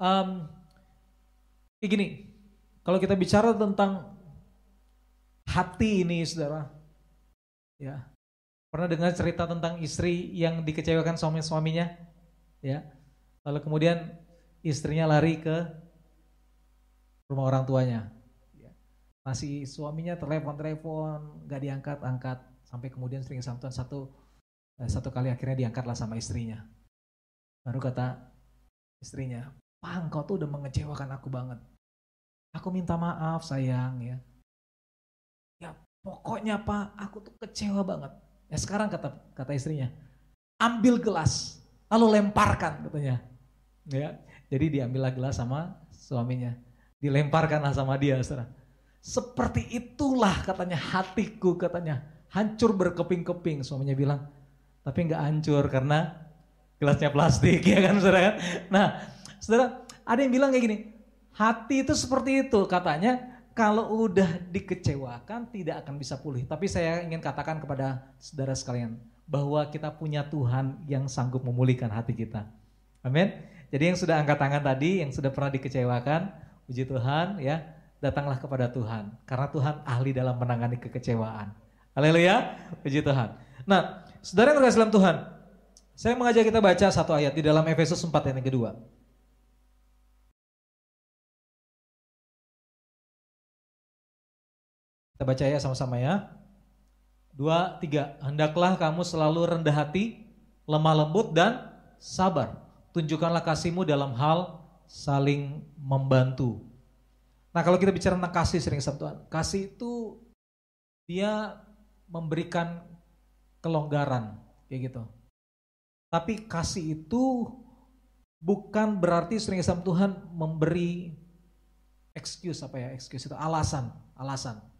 Um, gini, kalau kita bicara tentang hati ini, saudara, ya. Pernah dengar cerita tentang istri yang dikecewakan suami suaminya, ya, lalu kemudian istrinya lari ke rumah orang tuanya, ya. masih suaminya telepon telepon, gak diangkat angkat, sampai kemudian sering samtuan satu eh, satu kali akhirnya diangkatlah sama istrinya, baru kata istrinya, Pak engkau tuh udah mengecewakan aku banget. Aku minta maaf sayang ya. Ya pokoknya Pak, aku tuh kecewa banget. Ya sekarang kata kata istrinya, ambil gelas lalu lemparkan katanya. Ya, jadi diambillah gelas sama suaminya, dilemparkanlah sama dia, saudara. Seperti itulah katanya hatiku katanya, hancur berkeping-keping. Suaminya bilang, tapi nggak hancur karena gelasnya plastik ya kan saudara. Nah, saudara ada yang bilang kayak gini, Hati itu seperti itu katanya kalau udah dikecewakan tidak akan bisa pulih. Tapi saya ingin katakan kepada saudara sekalian bahwa kita punya Tuhan yang sanggup memulihkan hati kita. Amin. Jadi yang sudah angkat tangan tadi, yang sudah pernah dikecewakan, puji Tuhan ya, datanglah kepada Tuhan. Karena Tuhan ahli dalam menangani kekecewaan. Haleluya, puji Tuhan. Nah, saudara yang dalam Tuhan, saya mengajak kita baca satu ayat di dalam Efesus 4 ayat yang kedua. Kita baca ya sama-sama ya. Dua, tiga. Hendaklah kamu selalu rendah hati, lemah lembut dan sabar. Tunjukkanlah kasihmu dalam hal saling membantu. Nah kalau kita bicara tentang kasih sering Tuhan, kasih itu dia memberikan kelonggaran kayak gitu. Tapi kasih itu bukan berarti sering Tuhan memberi excuse apa ya excuse itu alasan alasan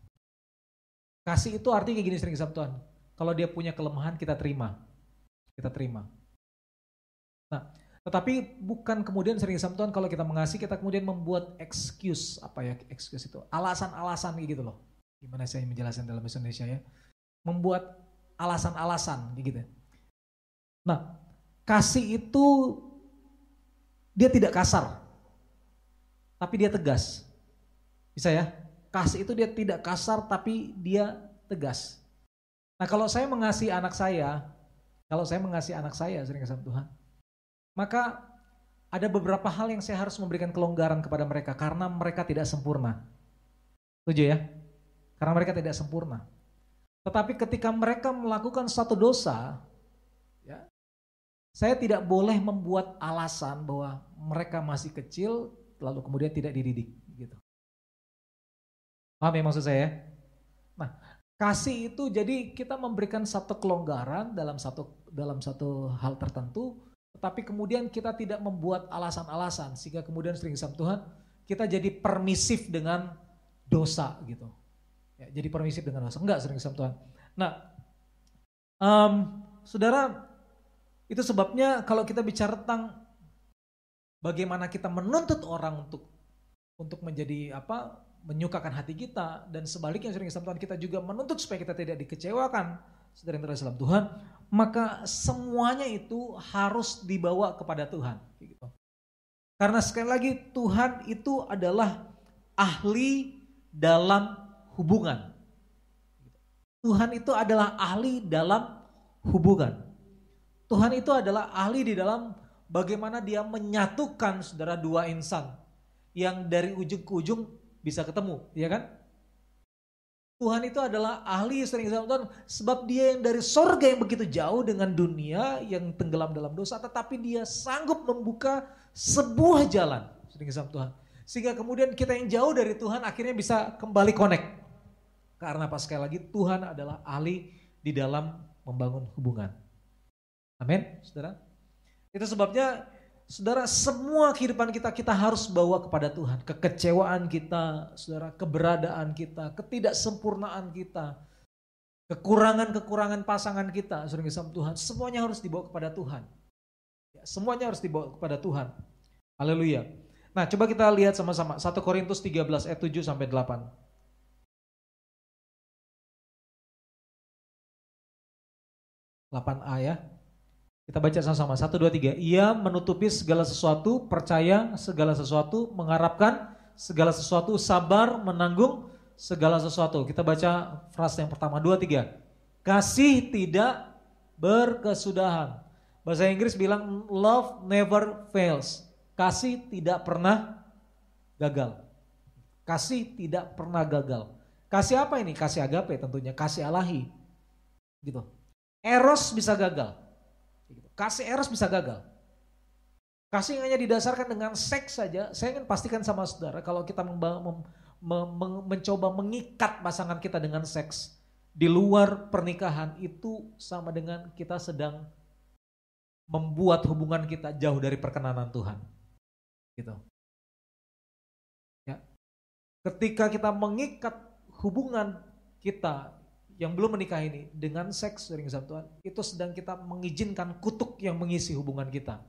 Kasih itu artinya kayak gini sering sama Tuhan. Kalau dia punya kelemahan kita terima. Kita terima. Nah, tetapi bukan kemudian sering sama Tuhan kalau kita mengasihi kita kemudian membuat excuse apa ya excuse itu alasan-alasan gitu loh. Gimana saya menjelaskan dalam bahasa Indonesia ya? Membuat alasan-alasan gitu. Nah, kasih itu dia tidak kasar. Tapi dia tegas. Bisa ya? Kasih itu dia tidak kasar tapi dia tegas. Nah kalau saya mengasihi anak saya, kalau saya mengasihi anak saya sering sama Tuhan, maka ada beberapa hal yang saya harus memberikan kelonggaran kepada mereka karena mereka tidak sempurna. Setuju ya? Karena mereka tidak sempurna. Tetapi ketika mereka melakukan satu dosa, ya, saya tidak boleh membuat alasan bahwa mereka masih kecil lalu kemudian tidak dididik. Paham ya maksud saya? Nah, kasih itu jadi kita memberikan satu kelonggaran dalam satu dalam satu hal tertentu, tetapi kemudian kita tidak membuat alasan-alasan sehingga kemudian sering sama Tuhan kita jadi permisif dengan dosa gitu. Ya, jadi permisif dengan dosa. Enggak sering sama Tuhan. Nah, um, saudara, itu sebabnya kalau kita bicara tentang bagaimana kita menuntut orang untuk untuk menjadi apa menyukakan hati kita dan sebaliknya sering Tuhan kita juga menuntut supaya kita tidak dikecewakan. Saudara yang dalam Tuhan maka semuanya itu harus dibawa kepada Tuhan. Karena sekali lagi Tuhan itu adalah ahli dalam hubungan. Tuhan itu adalah ahli dalam hubungan. Tuhan itu adalah ahli di dalam bagaimana dia menyatukan saudara dua insan yang dari ujung ke ujung bisa ketemu, ya kan? Tuhan itu adalah ahli sering sama Tuhan sebab dia yang dari sorga yang begitu jauh dengan dunia yang tenggelam dalam dosa tetapi dia sanggup membuka sebuah jalan sering sama Tuhan. Sehingga kemudian kita yang jauh dari Tuhan akhirnya bisa kembali connect. Karena pas sekali lagi Tuhan adalah ahli di dalam membangun hubungan. Amin, saudara. Itu sebabnya Saudara, semua kehidupan kita kita harus bawa kepada Tuhan. Kekecewaan kita, saudara, keberadaan kita, ketidaksempurnaan kita, kekurangan-kekurangan pasangan kita, saudara sama Tuhan, semuanya harus dibawa kepada Tuhan. Ya, semuanya harus dibawa kepada Tuhan. Haleluya. Nah, coba kita lihat sama-sama 1 Korintus 13 ayat 7 sampai 8. a ya. Kita baca sama-sama. Satu, dua, tiga. Ia menutupi segala sesuatu, percaya segala sesuatu, mengharapkan segala sesuatu, sabar, menanggung segala sesuatu. Kita baca frase yang pertama. Dua, tiga. Kasih tidak berkesudahan. Bahasa Inggris bilang love never fails. Kasih tidak pernah gagal. Kasih tidak pernah gagal. Kasih apa ini? Kasih agape tentunya, kasih alahi. Gitu. Eros bisa gagal. Kasih eros bisa gagal. Kasih hanya didasarkan dengan seks saja. Saya ingin pastikan sama saudara kalau kita mencoba mengikat pasangan kita dengan seks di luar pernikahan itu sama dengan kita sedang membuat hubungan kita jauh dari perkenanan Tuhan. Gitu. Ya. Ketika kita mengikat hubungan kita yang belum menikah ini dengan seks sering Tuhan, itu sedang kita mengizinkan kutuk yang mengisi hubungan kita.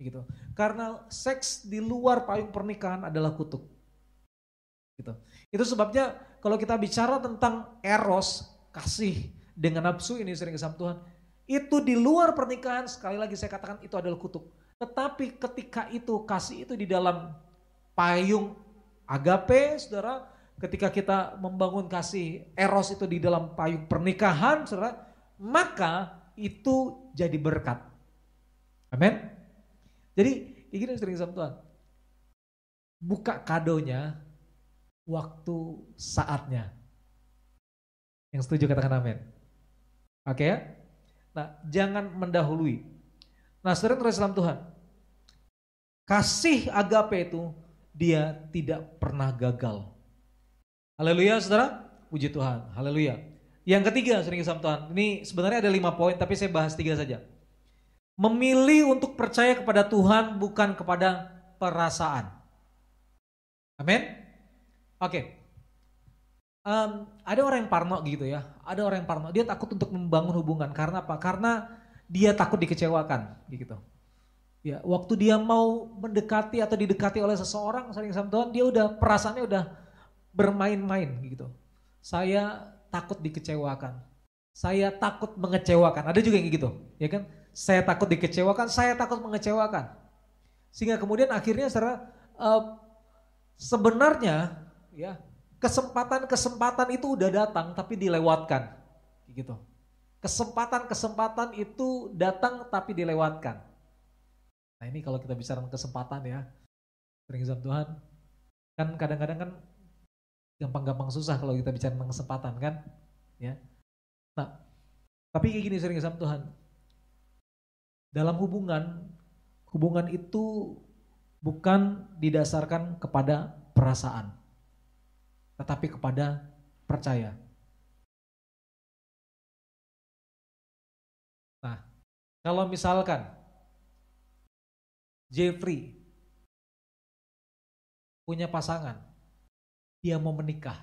Gitu. Karena seks di luar payung pernikahan adalah kutuk. Gitu. Itu sebabnya kalau kita bicara tentang eros, kasih dengan nafsu ini sering sama Tuhan, itu di luar pernikahan sekali lagi saya katakan itu adalah kutuk. Tetapi ketika itu kasih itu di dalam payung agape, saudara, ketika kita membangun kasih eros itu di dalam payung pernikahan, saudara, maka itu jadi berkat. Amin. Jadi, gini sering sama Tuhan. Buka kadonya waktu saatnya. Yang setuju katakan amin. Oke ya? Nah, jangan mendahului. Nah, saudara terus dalam Tuhan. Kasih agape itu dia tidak pernah gagal. Haleluya saudara, puji Tuhan, haleluya. Yang ketiga sering sama Tuhan, ini sebenarnya ada lima poin tapi saya bahas tiga saja. Memilih untuk percaya kepada Tuhan bukan kepada perasaan. Amin. Oke. Okay. Um, ada orang yang parno gitu ya, ada orang yang parno. Dia takut untuk membangun hubungan karena apa? Karena dia takut dikecewakan, gitu. Ya, waktu dia mau mendekati atau didekati oleh seseorang, sering sama Tuhan, dia udah perasaannya udah bermain-main gitu. Saya takut dikecewakan. Saya takut mengecewakan. Ada juga yang gitu, ya kan? Saya takut dikecewakan, saya takut mengecewakan. Sehingga kemudian akhirnya secara uh, sebenarnya ya kesempatan-kesempatan itu udah datang tapi dilewatkan gitu. Kesempatan-kesempatan itu datang tapi dilewatkan. Nah ini kalau kita bicara kesempatan ya, sering Tuhan, kan kadang-kadang kan gampang-gampang susah kalau kita bicara tentang kesempatan kan? Ya. Nah tapi kayak gini sering sama Tuhan. Dalam hubungan hubungan itu bukan didasarkan kepada perasaan tetapi kepada percaya. Nah kalau misalkan Jeffrey punya pasangan dia mau menikah.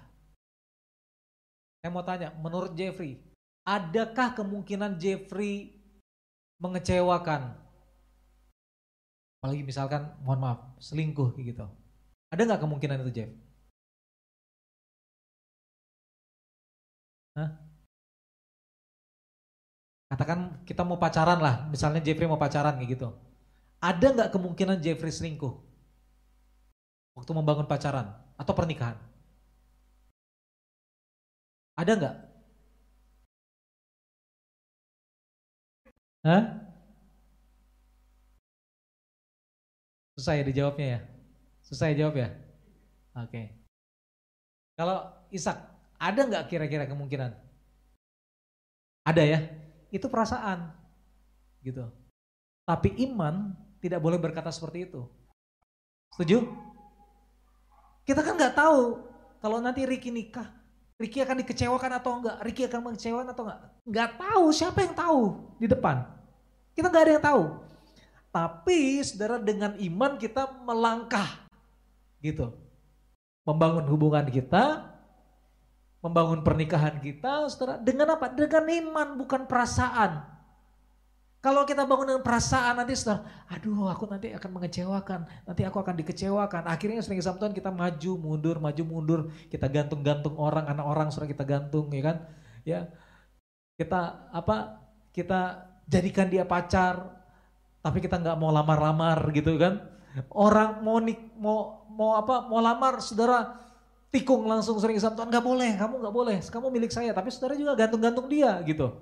Saya mau tanya, menurut Jeffrey, adakah kemungkinan Jeffrey mengecewakan? Apalagi misalkan, mohon maaf, selingkuh gitu. Ada nggak kemungkinan itu Jeff? Hah? Katakan kita mau pacaran lah, misalnya Jeffrey mau pacaran gitu. Ada nggak kemungkinan Jeffrey selingkuh? Waktu membangun pacaran atau pernikahan? Ada nggak? Hah? Susah ya dijawabnya ya? Susah ya jawab ya? Oke. Okay. Kalau Ishak, ada nggak kira-kira kemungkinan? Ada ya? Itu perasaan. Gitu. Tapi iman tidak boleh berkata seperti itu. Setuju? Kita kan nggak tahu kalau nanti Ricky nikah, Ricky akan dikecewakan atau enggak? Ricky akan mengecewakan atau enggak? Enggak tahu, siapa yang tahu di depan? Kita enggak ada yang tahu. Tapi saudara dengan iman kita melangkah gitu. Membangun hubungan kita, membangun pernikahan kita, saudara, dengan apa? Dengan iman bukan perasaan. Kalau kita bangun dengan perasaan nanti saudara, aduh aku nanti akan mengecewakan, nanti aku akan dikecewakan. Akhirnya sering sama Tuhan kita maju mundur, maju mundur, kita gantung-gantung orang, anak orang saudara kita gantung ya kan. Ya. Kita apa? Kita jadikan dia pacar, tapi kita nggak mau lamar-lamar gitu kan. Orang mau nik, mau mau apa mau lamar saudara tikung langsung sering sama Tuhan nggak boleh, kamu nggak boleh, kamu milik saya. Tapi saudara juga gantung-gantung dia gitu.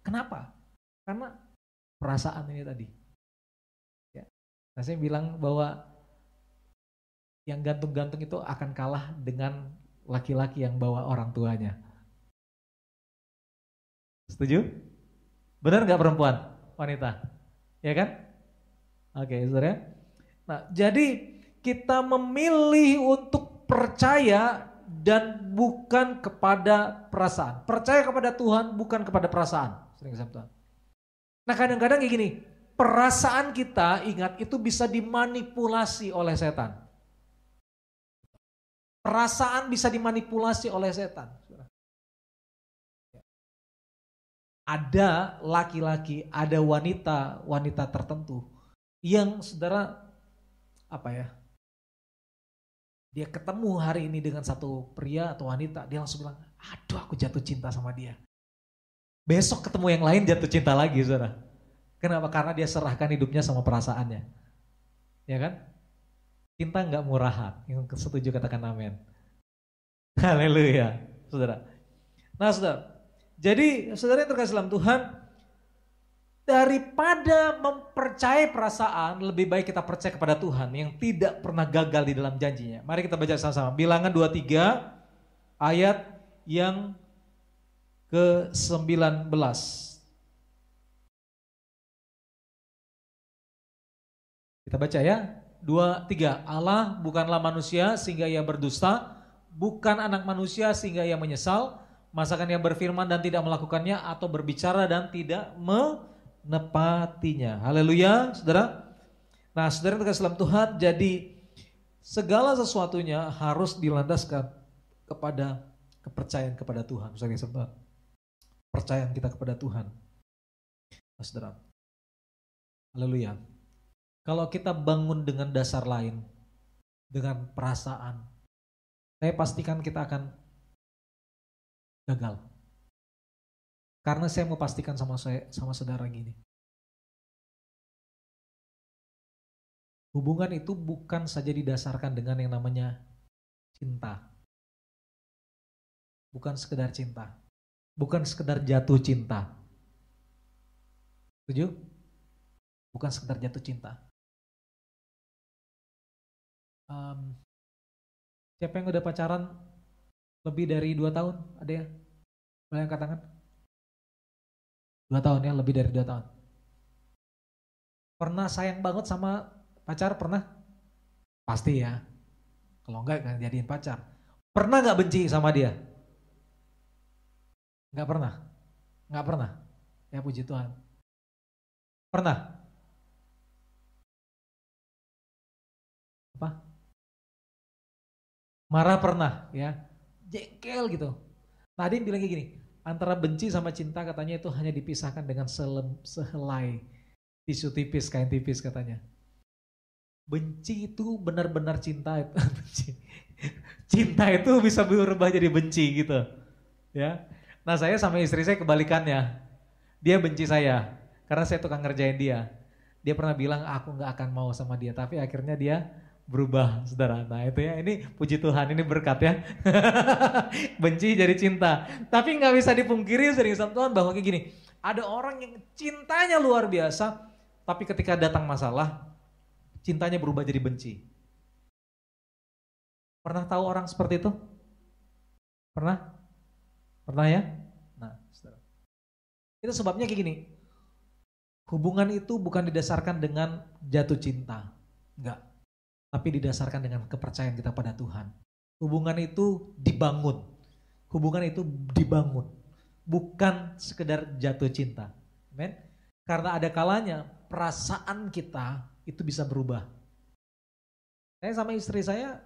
Kenapa? Karena perasaan ini tadi. Ya. Nah saya bilang bahwa yang gantung-gantung itu akan kalah dengan laki-laki yang bawa orang tuanya. Setuju? Benar nggak perempuan? Wanita? Ya kan? Oke, saudara. Nah, jadi kita memilih untuk percaya dan bukan kepada perasaan. Percaya kepada Tuhan bukan kepada perasaan. Sering Tuhan. Nah, kadang-kadang kayak gini, perasaan kita ingat itu bisa dimanipulasi oleh setan. Perasaan bisa dimanipulasi oleh setan. Ada laki-laki, ada wanita, wanita tertentu yang saudara apa ya? Dia ketemu hari ini dengan satu pria atau wanita, dia langsung bilang, aduh aku jatuh cinta sama dia. Besok ketemu yang lain jatuh cinta lagi saudara. Kenapa? Karena dia serahkan hidupnya sama perasaannya. Ya kan? Cinta nggak murahan. Yang setuju katakan amin. Haleluya, saudara. Nah, saudara. Jadi, saudara yang terkasih dalam Tuhan, daripada mempercayai perasaan, lebih baik kita percaya kepada Tuhan yang tidak pernah gagal di dalam janjinya. Mari kita baca sama-sama. Bilangan 23 ayat yang ke-19. Kita baca ya dua, tiga. Allah bukanlah manusia sehingga ia berdusta, bukan anak manusia sehingga ia menyesal, masakan ia berfirman dan tidak melakukannya atau berbicara dan tidak menepatinya. Haleluya, saudara. Nah, saudara yang dalam Tuhan, jadi segala sesuatunya harus dilandaskan kepada kepercayaan kepada Tuhan. Saudara, percayaan kita kepada Tuhan. Saudara. Haleluya. Kalau kita bangun dengan dasar lain, dengan perasaan, saya pastikan kita akan gagal. Karena saya mau pastikan sama saya sama saudara gini. Hubungan itu bukan saja didasarkan dengan yang namanya cinta. Bukan sekedar cinta. Bukan sekedar jatuh cinta. Setuju? Bukan sekedar jatuh cinta um, siapa yang udah pacaran lebih dari dua tahun? Ada ya? Boleh angkat tangan? Dua tahun ya, lebih dari dua tahun. Pernah sayang banget sama pacar? Pernah? Pasti ya. Kalau enggak, kan jadiin pacar. Pernah nggak benci sama dia? Nggak pernah. Nggak pernah. Ya puji Tuhan. Pernah? Apa? Marah pernah ya. Jengkel gitu. Tadi bilang kayak gini, antara benci sama cinta katanya itu hanya dipisahkan dengan selem, sehelai tisu tipis, kain tipis katanya. Benci itu benar-benar cinta itu. cinta itu bisa berubah jadi benci gitu. Ya. Nah saya sama istri saya kebalikannya. Dia benci saya karena saya tukang ngerjain dia. Dia pernah bilang aku nggak akan mau sama dia, tapi akhirnya dia berubah saudara. Nah itu ya ini puji Tuhan ini berkat ya. Benci jadi cinta. Tapi nggak bisa dipungkiri sering sama Tuhan bahwa kayak gini. Ada orang yang cintanya luar biasa. Tapi ketika datang masalah cintanya berubah jadi benci. Pernah tahu orang seperti itu? Pernah? Pernah ya? Nah, saudara. Itu sebabnya kayak gini. Hubungan itu bukan didasarkan dengan jatuh cinta. Enggak tapi didasarkan dengan kepercayaan kita pada Tuhan. Hubungan itu dibangun. Hubungan itu dibangun. Bukan sekedar jatuh cinta. Amen. Karena ada kalanya perasaan kita itu bisa berubah. Saya sama istri saya,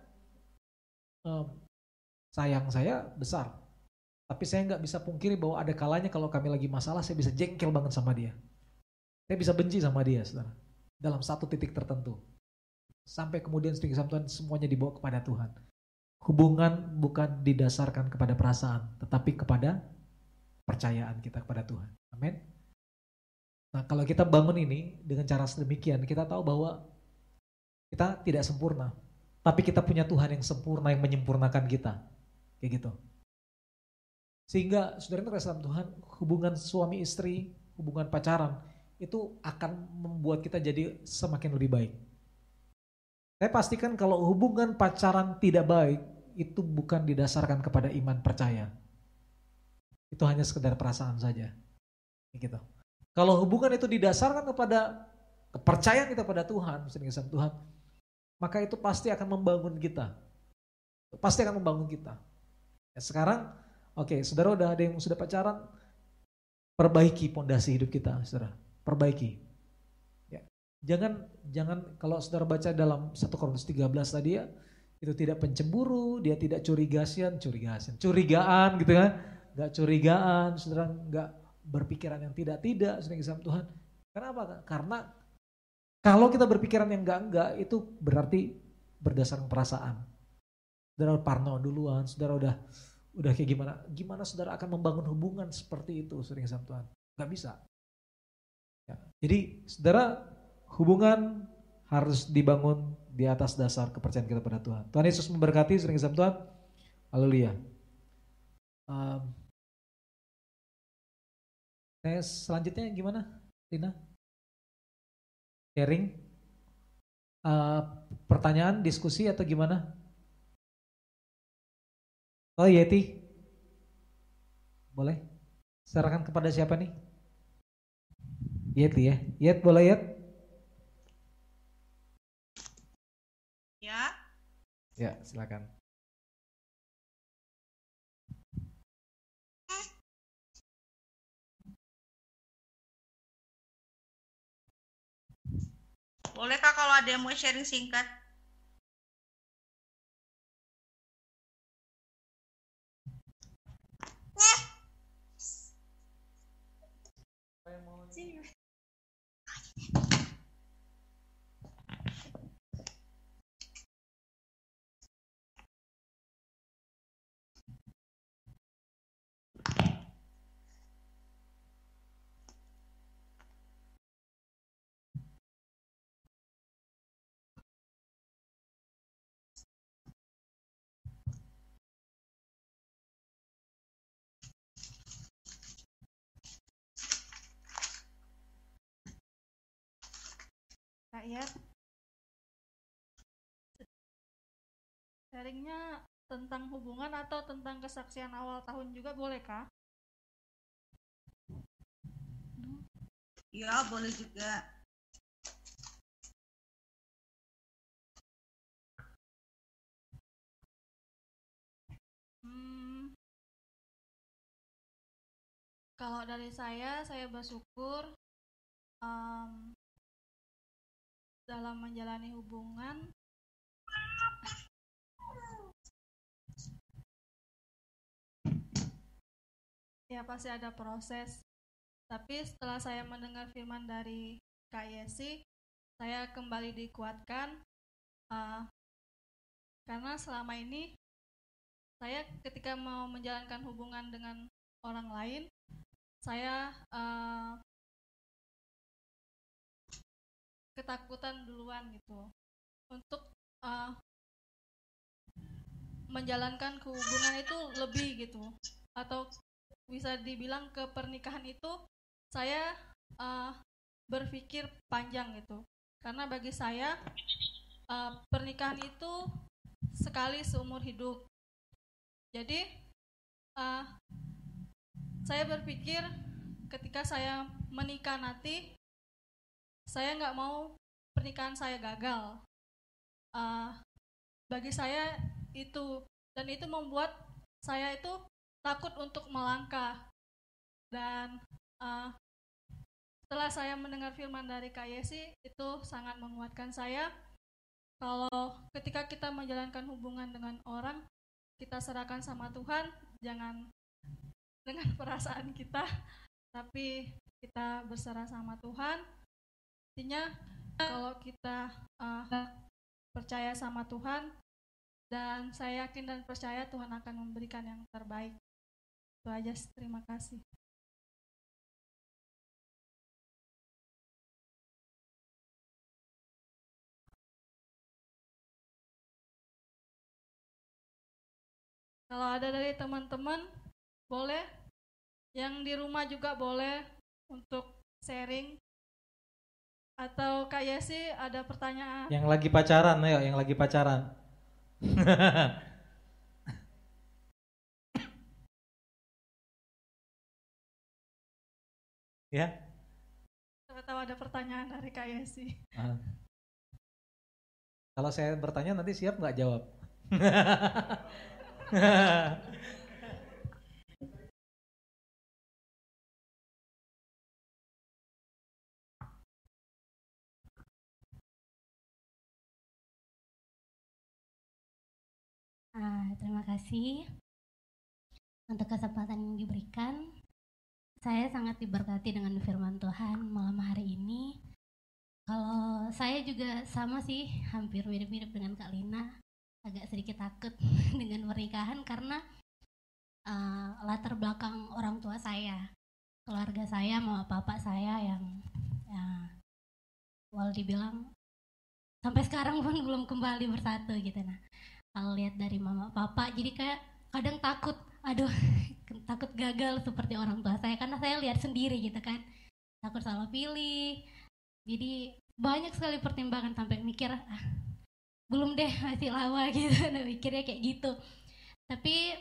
sayang saya besar. Tapi saya nggak bisa pungkiri bahwa ada kalanya kalau kami lagi masalah, saya bisa jengkel banget sama dia. Saya bisa benci sama dia, saudara. Dalam satu titik tertentu. Sampai kemudian sedikit Tuhan semuanya dibawa kepada Tuhan. Hubungan bukan didasarkan kepada perasaan, tetapi kepada percayaan kita kepada Tuhan. Amin. Nah, kalau kita bangun ini dengan cara sedemikian, kita tahu bahwa kita tidak sempurna. Tapi kita punya Tuhan yang sempurna yang menyempurnakan kita. Kayak gitu. Sehingga saudara dalam Tuhan, hubungan suami istri, hubungan pacaran, itu akan membuat kita jadi semakin lebih baik. Saya pastikan kalau hubungan pacaran tidak baik, itu bukan didasarkan kepada iman percaya. Itu hanya sekedar perasaan saja. Gitu. Kalau hubungan itu didasarkan kepada kepercayaan kita pada Tuhan, Tuhan, maka itu pasti akan membangun kita. Pasti akan membangun kita. Ya, sekarang, oke, okay, saudara udah ada yang sudah pacaran, perbaiki pondasi hidup kita, saudara. Perbaiki. Ya. Jangan, jangan kalau saudara baca dalam 1 Korintus 13 tadi ya, itu tidak pencemburu, dia tidak curigasian, curigasian, curigaan gitu kan, nggak curigaan, saudara nggak berpikiran yang tidak-tidak sama Tuhan. Kenapa? Karena kalau kita berpikiran yang enggak-enggak itu berarti berdasarkan perasaan. Saudara parno duluan, saudara udah udah kayak gimana? Gimana saudara akan membangun hubungan seperti itu sering sama Tuhan? Gak bisa. Ya. Jadi saudara hubungan harus dibangun di atas dasar kepercayaan kita pada Tuhan. Tuhan Yesus memberkati sering sama Tuhan. Haleluya. Um, Tes selanjutnya gimana, Tina? Sharing? Uh, pertanyaan, diskusi atau gimana? Oh Yeti, boleh? Serahkan kepada siapa nih? Yeti ya, Yet boleh Yet? Ya. Ya, silakan. Bolehkah kalau ada yang mau sharing singkat? 进入。Rakyat sharingnya tentang hubungan atau tentang kesaksian awal tahun juga boleh kah? Iya boleh juga. Hmm, kalau dari saya, saya bersyukur um, dalam menjalani hubungan. Ya pasti ada proses. Tapi setelah saya mendengar firman dari Kak Yesi saya kembali dikuatkan uh, karena selama ini saya ketika mau menjalankan hubungan dengan orang lain saya uh, ketakutan duluan gitu. Untuk uh, menjalankan hubungan itu lebih gitu. Atau bisa dibilang ke pernikahan itu saya uh, berpikir panjang gitu. Karena bagi saya uh, pernikahan itu sekali seumur hidup. Jadi uh, saya berpikir ketika saya menikah nanti saya nggak mau pernikahan saya gagal. Uh, bagi saya itu dan itu membuat saya itu takut untuk melangkah. Dan uh, setelah saya mendengar firman dari Kak Yesi itu sangat menguatkan saya. Kalau ketika kita menjalankan hubungan dengan orang kita serahkan sama Tuhan jangan dengan perasaan kita tapi kita berserah sama Tuhan Intinya kalau kita uh, percaya sama Tuhan dan saya yakin dan percaya Tuhan akan memberikan yang terbaik. Itu aja, terima kasih. Kalau ada dari teman-teman, boleh. Yang di rumah juga boleh untuk sharing atau Kak Yesi ada pertanyaan? Yang lagi pacaran, ayo yang lagi pacaran. ya. Tahu ada pertanyaan dari Kak Yesi. Ah. Kalau saya bertanya nanti siap nggak jawab? terima kasih untuk kesempatan yang diberikan. Saya sangat diberkati dengan firman Tuhan malam hari ini. Kalau saya juga sama sih, hampir mirip-mirip dengan Kak Lina. Agak sedikit takut dengan pernikahan karena uh, latar belakang orang tua saya, keluarga saya, mama papa saya yang ya, wal dibilang sampai sekarang pun belum kembali bersatu gitu nah kalau lihat dari mama papa jadi kayak kadang takut aduh takut gagal seperti orang tua saya karena saya lihat sendiri gitu kan. Takut salah pilih. Jadi banyak sekali pertimbangan sampai mikir ah, belum deh masih lama gitu nah, mikirnya kayak gitu. Tapi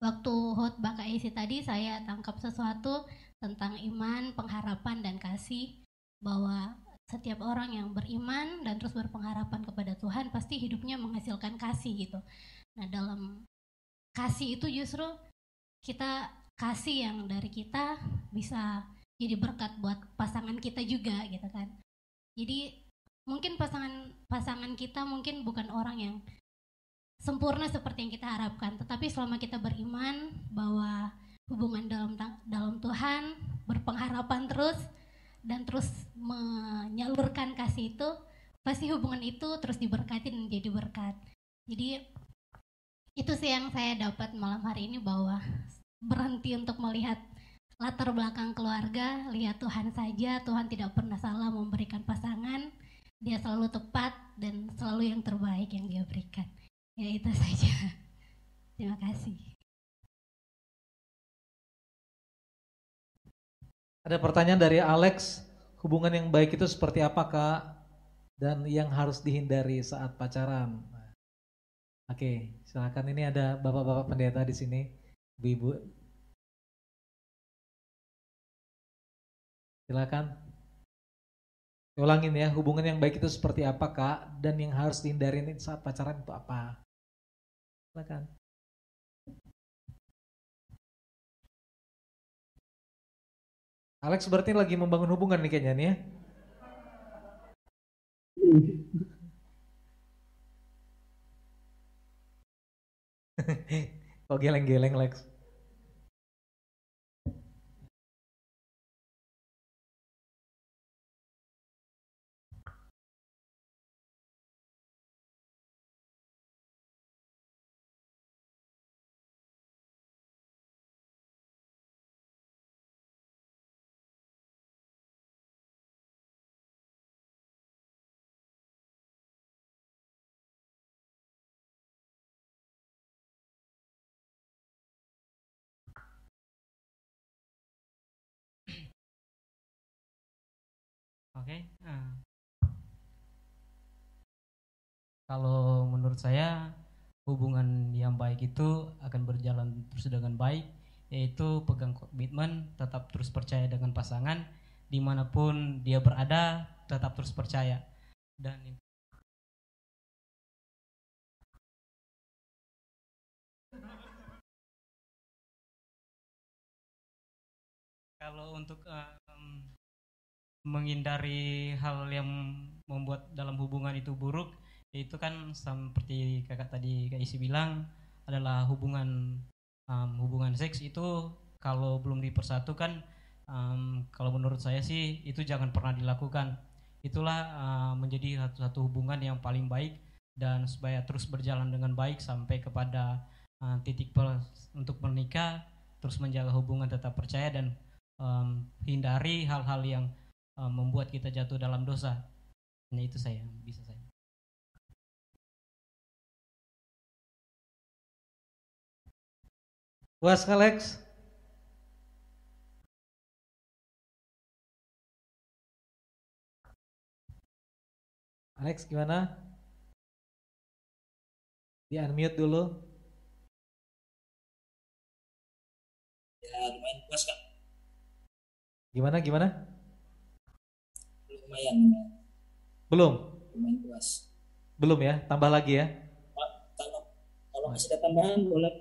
waktu hot Kak Isi tadi saya tangkap sesuatu tentang iman, pengharapan dan kasih bahwa setiap orang yang beriman dan terus berpengharapan kepada Tuhan pasti hidupnya menghasilkan kasih gitu. Nah, dalam kasih itu justru kita kasih yang dari kita bisa jadi berkat buat pasangan kita juga gitu kan. Jadi mungkin pasangan pasangan kita mungkin bukan orang yang sempurna seperti yang kita harapkan, tetapi selama kita beriman bahwa hubungan dalam dalam Tuhan berpengharapan terus dan terus menyalurkan kasih itu pasti hubungan itu terus diberkati dan menjadi berkat. Jadi itu sih yang saya dapat malam hari ini bahwa berhenti untuk melihat latar belakang keluarga lihat Tuhan saja Tuhan tidak pernah salah memberikan pasangan dia selalu tepat dan selalu yang terbaik yang dia berikan. Ya itu saja. Terima kasih Ada pertanyaan dari Alex, hubungan yang baik itu seperti apa kak? Dan yang harus dihindari saat pacaran. Oke, silakan ini ada bapak-bapak pendeta di sini, ibu-ibu. Silakan. Ulangin ya, hubungan yang baik itu seperti apa kak? Dan yang harus dihindari saat pacaran itu apa? Silakan. Alex berarti lagi membangun hubungan nih kayaknya nih ya. Kok geleng-geleng Lex? Okay. Uh. Kalau menurut saya hubungan yang baik itu akan berjalan terus dengan baik, yaitu pegang komitmen, tetap terus percaya dengan pasangan, di mana pun dia berada, tetap terus percaya. Dan kalau untuk um, menghindari hal yang membuat dalam hubungan itu buruk itu kan seperti kakak tadi kak isi bilang adalah hubungan um, hubungan seks itu kalau belum dipersatukan um, kalau menurut saya sih itu jangan pernah dilakukan. Itulah uh, menjadi satu, satu hubungan yang paling baik dan supaya terus berjalan dengan baik sampai kepada uh, titik per, untuk menikah terus menjaga hubungan tetap percaya dan um, hindari hal-hal yang uh, membuat kita jatuh dalam dosa. Hanya itu saya bisa saya. Puas Alex? Alex gimana? Di unmute dulu. Ya lumayan puas kak. Gimana gimana? Lumayan. Belum? Lumayan puas. Belum ya? Tambah lagi ya? Pak, kalau kalau masih ada tambahan boleh.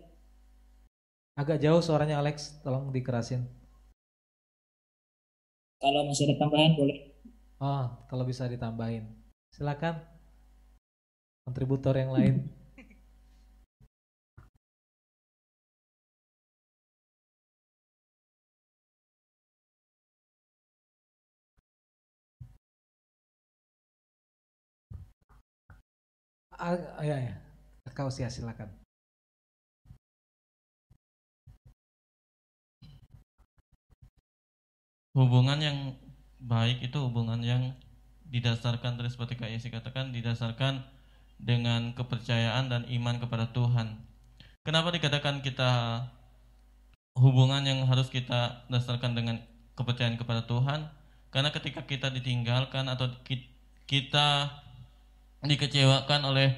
Agak jauh suaranya Alex, tolong dikerasin. Kalau masih ada tambahan boleh. Oh, kalau bisa ditambahin. Silakan. Kontributor yang lain. Ah, ya, ya. Kau sia silakan. hubungan yang baik itu hubungan yang didasarkan tadi seperti Kak Yesi katakan didasarkan dengan kepercayaan dan iman kepada Tuhan. Kenapa dikatakan kita hubungan yang harus kita dasarkan dengan kepercayaan kepada Tuhan? Karena ketika kita ditinggalkan atau kita dikecewakan oleh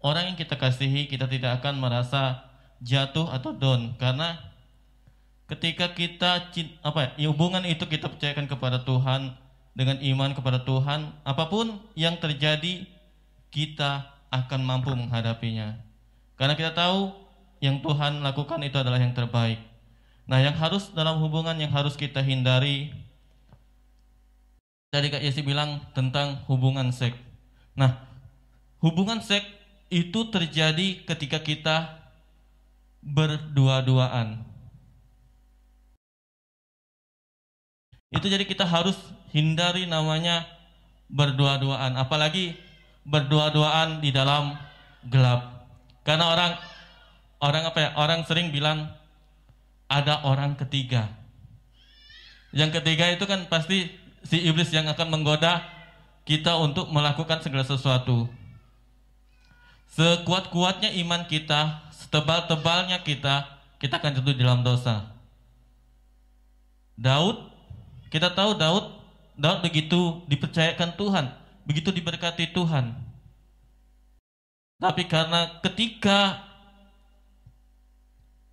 orang yang kita kasihi, kita tidak akan merasa jatuh atau down. Karena ketika kita apa ya, hubungan itu kita percayakan kepada Tuhan dengan iman kepada Tuhan apa pun yang terjadi kita akan mampu menghadapinya. Karena kita tahu yang Tuhan lakukan itu adalah yang terbaik. Nah yang harus dalam hubungan yang harus kita hindari tadi Kak Yesi bilang tentang hubungan seks. Nah hubungan seks itu terjadi ketika kita berdua-duaan Itu jadi kita harus hindari namanya berdua-duaan, apalagi berdua-duaan di dalam gelap. Karena orang orang apa ya? Orang sering bilang ada orang ketiga. Yang ketiga itu kan pasti si iblis yang akan menggoda kita untuk melakukan segala sesuatu. Sekuat-kuatnya iman kita, setebal-tebalnya kita, kita akan jatuh dalam dosa. Daud kita tahu Daud, Daud begitu dipercayakan Tuhan, begitu diberkati Tuhan. Tapi karena ketika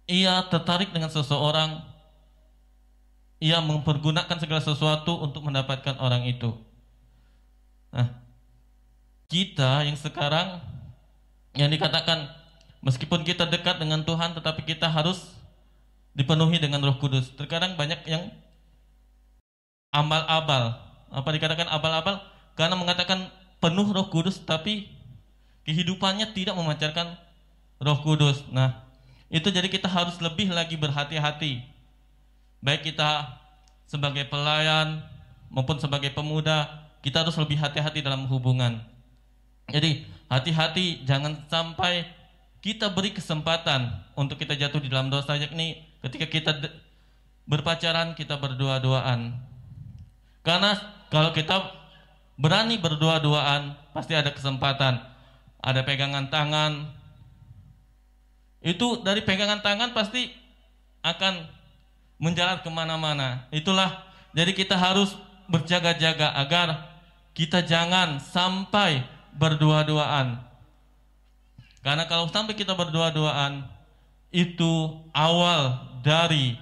ia tertarik dengan seseorang, ia mempergunakan segala sesuatu untuk mendapatkan orang itu. Nah, kita yang sekarang yang dikatakan meskipun kita dekat dengan Tuhan tetapi kita harus dipenuhi dengan Roh Kudus. Terkadang banyak yang abal-abal. Apa dikatakan abal-abal? Karena mengatakan penuh Roh Kudus tapi kehidupannya tidak memancarkan Roh Kudus. Nah, itu jadi kita harus lebih lagi berhati-hati. Baik kita sebagai pelayan maupun sebagai pemuda, kita harus lebih hati-hati dalam hubungan. Jadi, hati-hati jangan sampai kita beri kesempatan untuk kita jatuh di dalam dosa yakni ketika kita berpacaran kita berdua-duaan karena kalau kita berani berdua-duaan, pasti ada kesempatan. Ada pegangan tangan. Itu dari pegangan tangan pasti akan menjalar ke mana-mana. Itulah, jadi kita harus berjaga-jaga agar kita jangan sampai berdua-duaan. Karena kalau sampai kita berdua-duaan, itu awal dari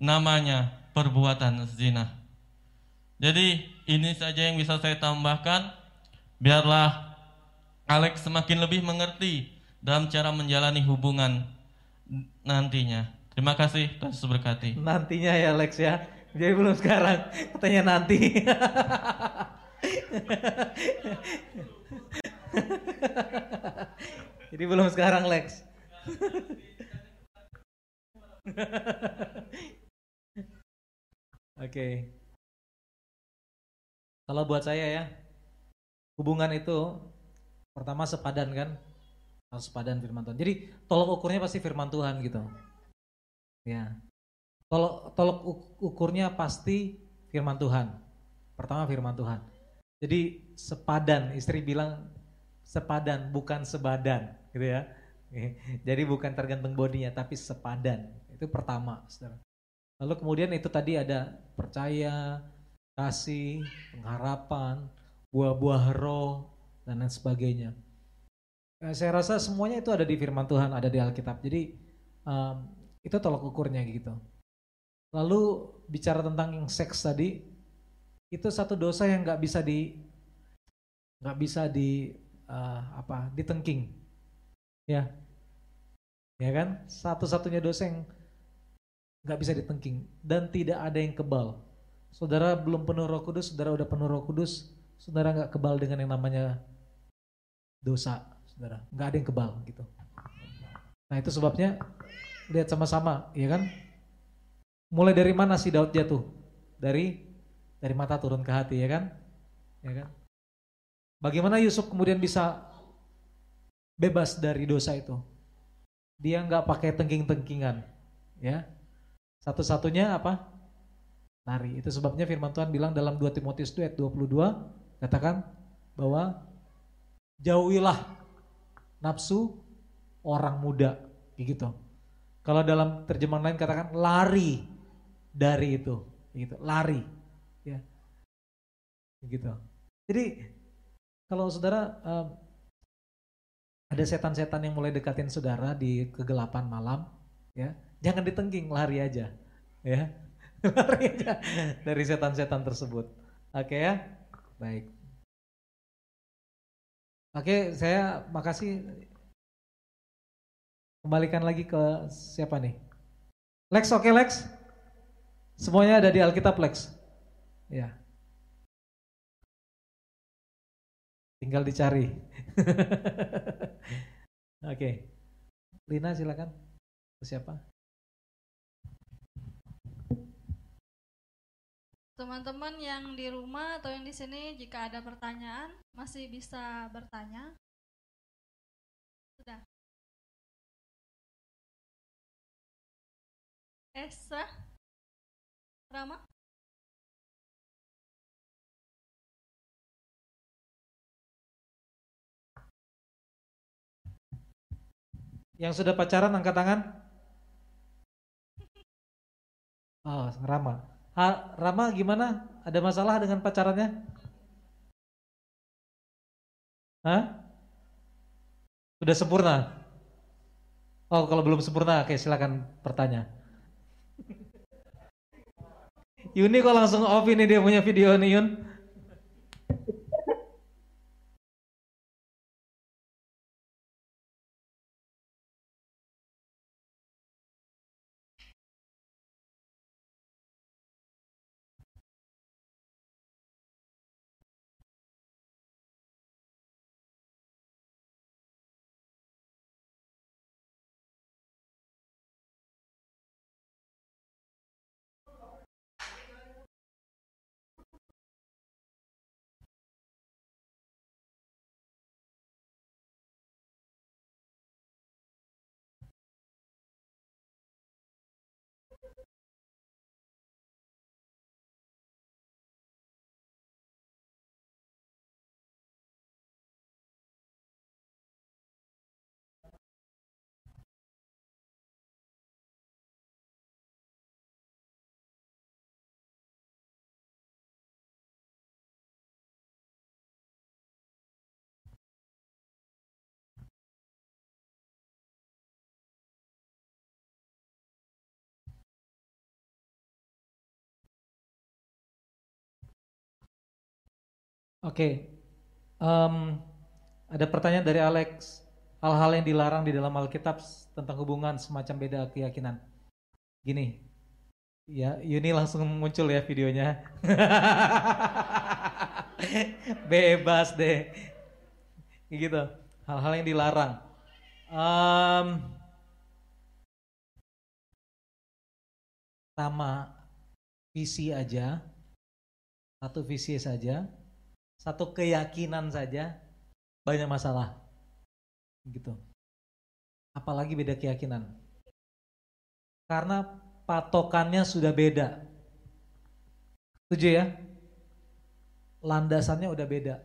namanya perbuatan zina. Jadi ini saja yang bisa saya tambahkan. Biarlah Alex semakin lebih mengerti dalam cara menjalani hubungan nantinya. Terima kasih, Tuhan berkati. Nantinya ya Alex ya. Jadi belum sekarang, katanya nanti. Jadi belum sekarang Lex. Oke. Okay. Kalau buat saya ya, hubungan itu pertama sepadan kan, harus sepadan firman Tuhan. Jadi tolok ukurnya pasti firman Tuhan gitu. Ya, tolok tolok ukurnya pasti firman Tuhan. Pertama firman Tuhan. Jadi sepadan, istri bilang sepadan bukan sebadan, gitu ya. Jadi bukan tergantung bodinya tapi sepadan. Itu pertama. Lalu kemudian itu tadi ada percaya, kasih, pengharapan, buah-buah roh, dan lain sebagainya. Eh, saya rasa semuanya itu ada di firman Tuhan, ada di Alkitab. Jadi um, itu tolak ukurnya gitu. Lalu bicara tentang yang seks tadi, itu satu dosa yang nggak bisa di nggak bisa di uh, apa ditengking, ya, ya kan? Satu-satunya dosa yang nggak bisa ditengking dan tidak ada yang kebal. Saudara belum penuh Roh Kudus, saudara udah penuh Roh Kudus, saudara nggak kebal dengan yang namanya dosa, saudara. Nggak ada yang kebal gitu. Nah itu sebabnya lihat sama-sama, ya kan? Mulai dari mana si Daud jatuh? Dari dari mata turun ke hati, ya kan? Ya kan? Bagaimana Yusuf kemudian bisa bebas dari dosa itu? Dia nggak pakai tengking-tengkingan, ya. Satu-satunya apa? Lari. Itu sebabnya firman Tuhan bilang dalam 2 Timotius 2 ayat 22 katakan bahwa jauhilah nafsu orang muda gitu. Kalau dalam terjemahan lain katakan lari dari itu, gitu. Lari, ya. Gitu. Jadi kalau saudara um, ada setan-setan yang mulai dekatin saudara di kegelapan malam, ya jangan ditengking, lari aja, ya lari aja dari setan-setan tersebut. Oke ya, baik. Oke, saya makasih. Kembalikan lagi ke siapa nih? Lex, oke Lex? Semuanya ada di Alkitab Lex. Ya. Tinggal dicari. Oke. Lina silakan. Siapa? Teman-teman yang di rumah atau yang di sini jika ada pertanyaan masih bisa bertanya. Sudah. Esa Rama Yang sudah pacaran angkat tangan. Oh, Rama. Ha, Rama gimana? Ada masalah dengan pacarannya? Hah? Sudah sempurna? Oh, kalau belum sempurna, oke silakan bertanya. Yuni kok langsung off ini dia punya video nih Yun. Oke, um, ada pertanyaan dari Alex. Hal-hal yang dilarang di dalam Alkitab tentang hubungan semacam beda keyakinan. Gini, ya Yuni langsung muncul ya videonya. Bebas deh, gitu. Hal-hal yang dilarang. Um, sama visi aja, satu visi saja satu keyakinan saja banyak masalah. Gitu. Apalagi beda keyakinan. Karena patokannya sudah beda. Setuju ya? Landasannya udah beda.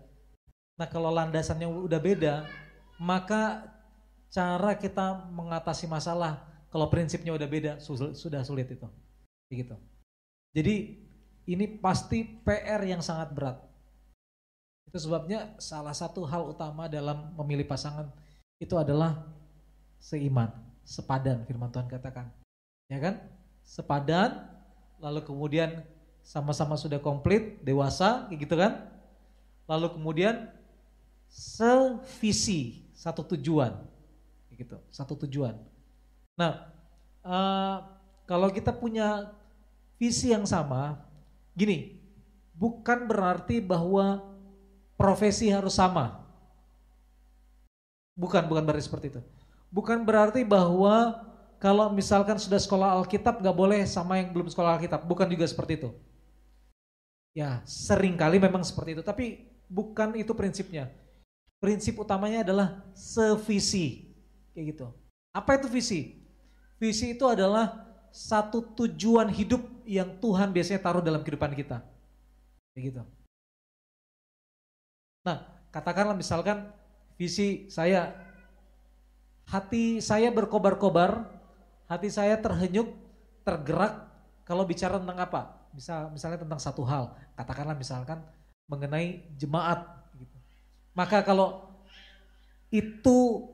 Nah kalau landasannya udah beda, maka cara kita mengatasi masalah Kalau prinsipnya udah beda, sudah sulit itu. Begitu. Jadi ini pasti PR yang sangat berat. Itu sebabnya salah satu hal utama dalam memilih pasangan itu adalah seiman, sepadan firman Tuhan katakan. Ya kan? Sepadan, lalu kemudian sama-sama sudah komplit, dewasa, gitu kan? Lalu kemudian sevisi, satu tujuan. Gitu, satu tujuan. Nah, uh, kalau kita punya visi yang sama, gini, bukan berarti bahwa profesi harus sama. Bukan, bukan berarti seperti itu. Bukan berarti bahwa kalau misalkan sudah sekolah Alkitab nggak boleh sama yang belum sekolah Alkitab. Bukan juga seperti itu. Ya, sering kali memang seperti itu. Tapi bukan itu prinsipnya. Prinsip utamanya adalah sevisi. Kayak gitu. Apa itu visi? Visi itu adalah satu tujuan hidup yang Tuhan biasanya taruh dalam kehidupan kita. Begitu. Nah, katakanlah misalkan visi saya, hati saya berkobar-kobar, hati saya terhenyuk, tergerak kalau bicara tentang apa? Bisa misalnya tentang satu hal, katakanlah misalkan mengenai jemaat. Gitu. Maka kalau itu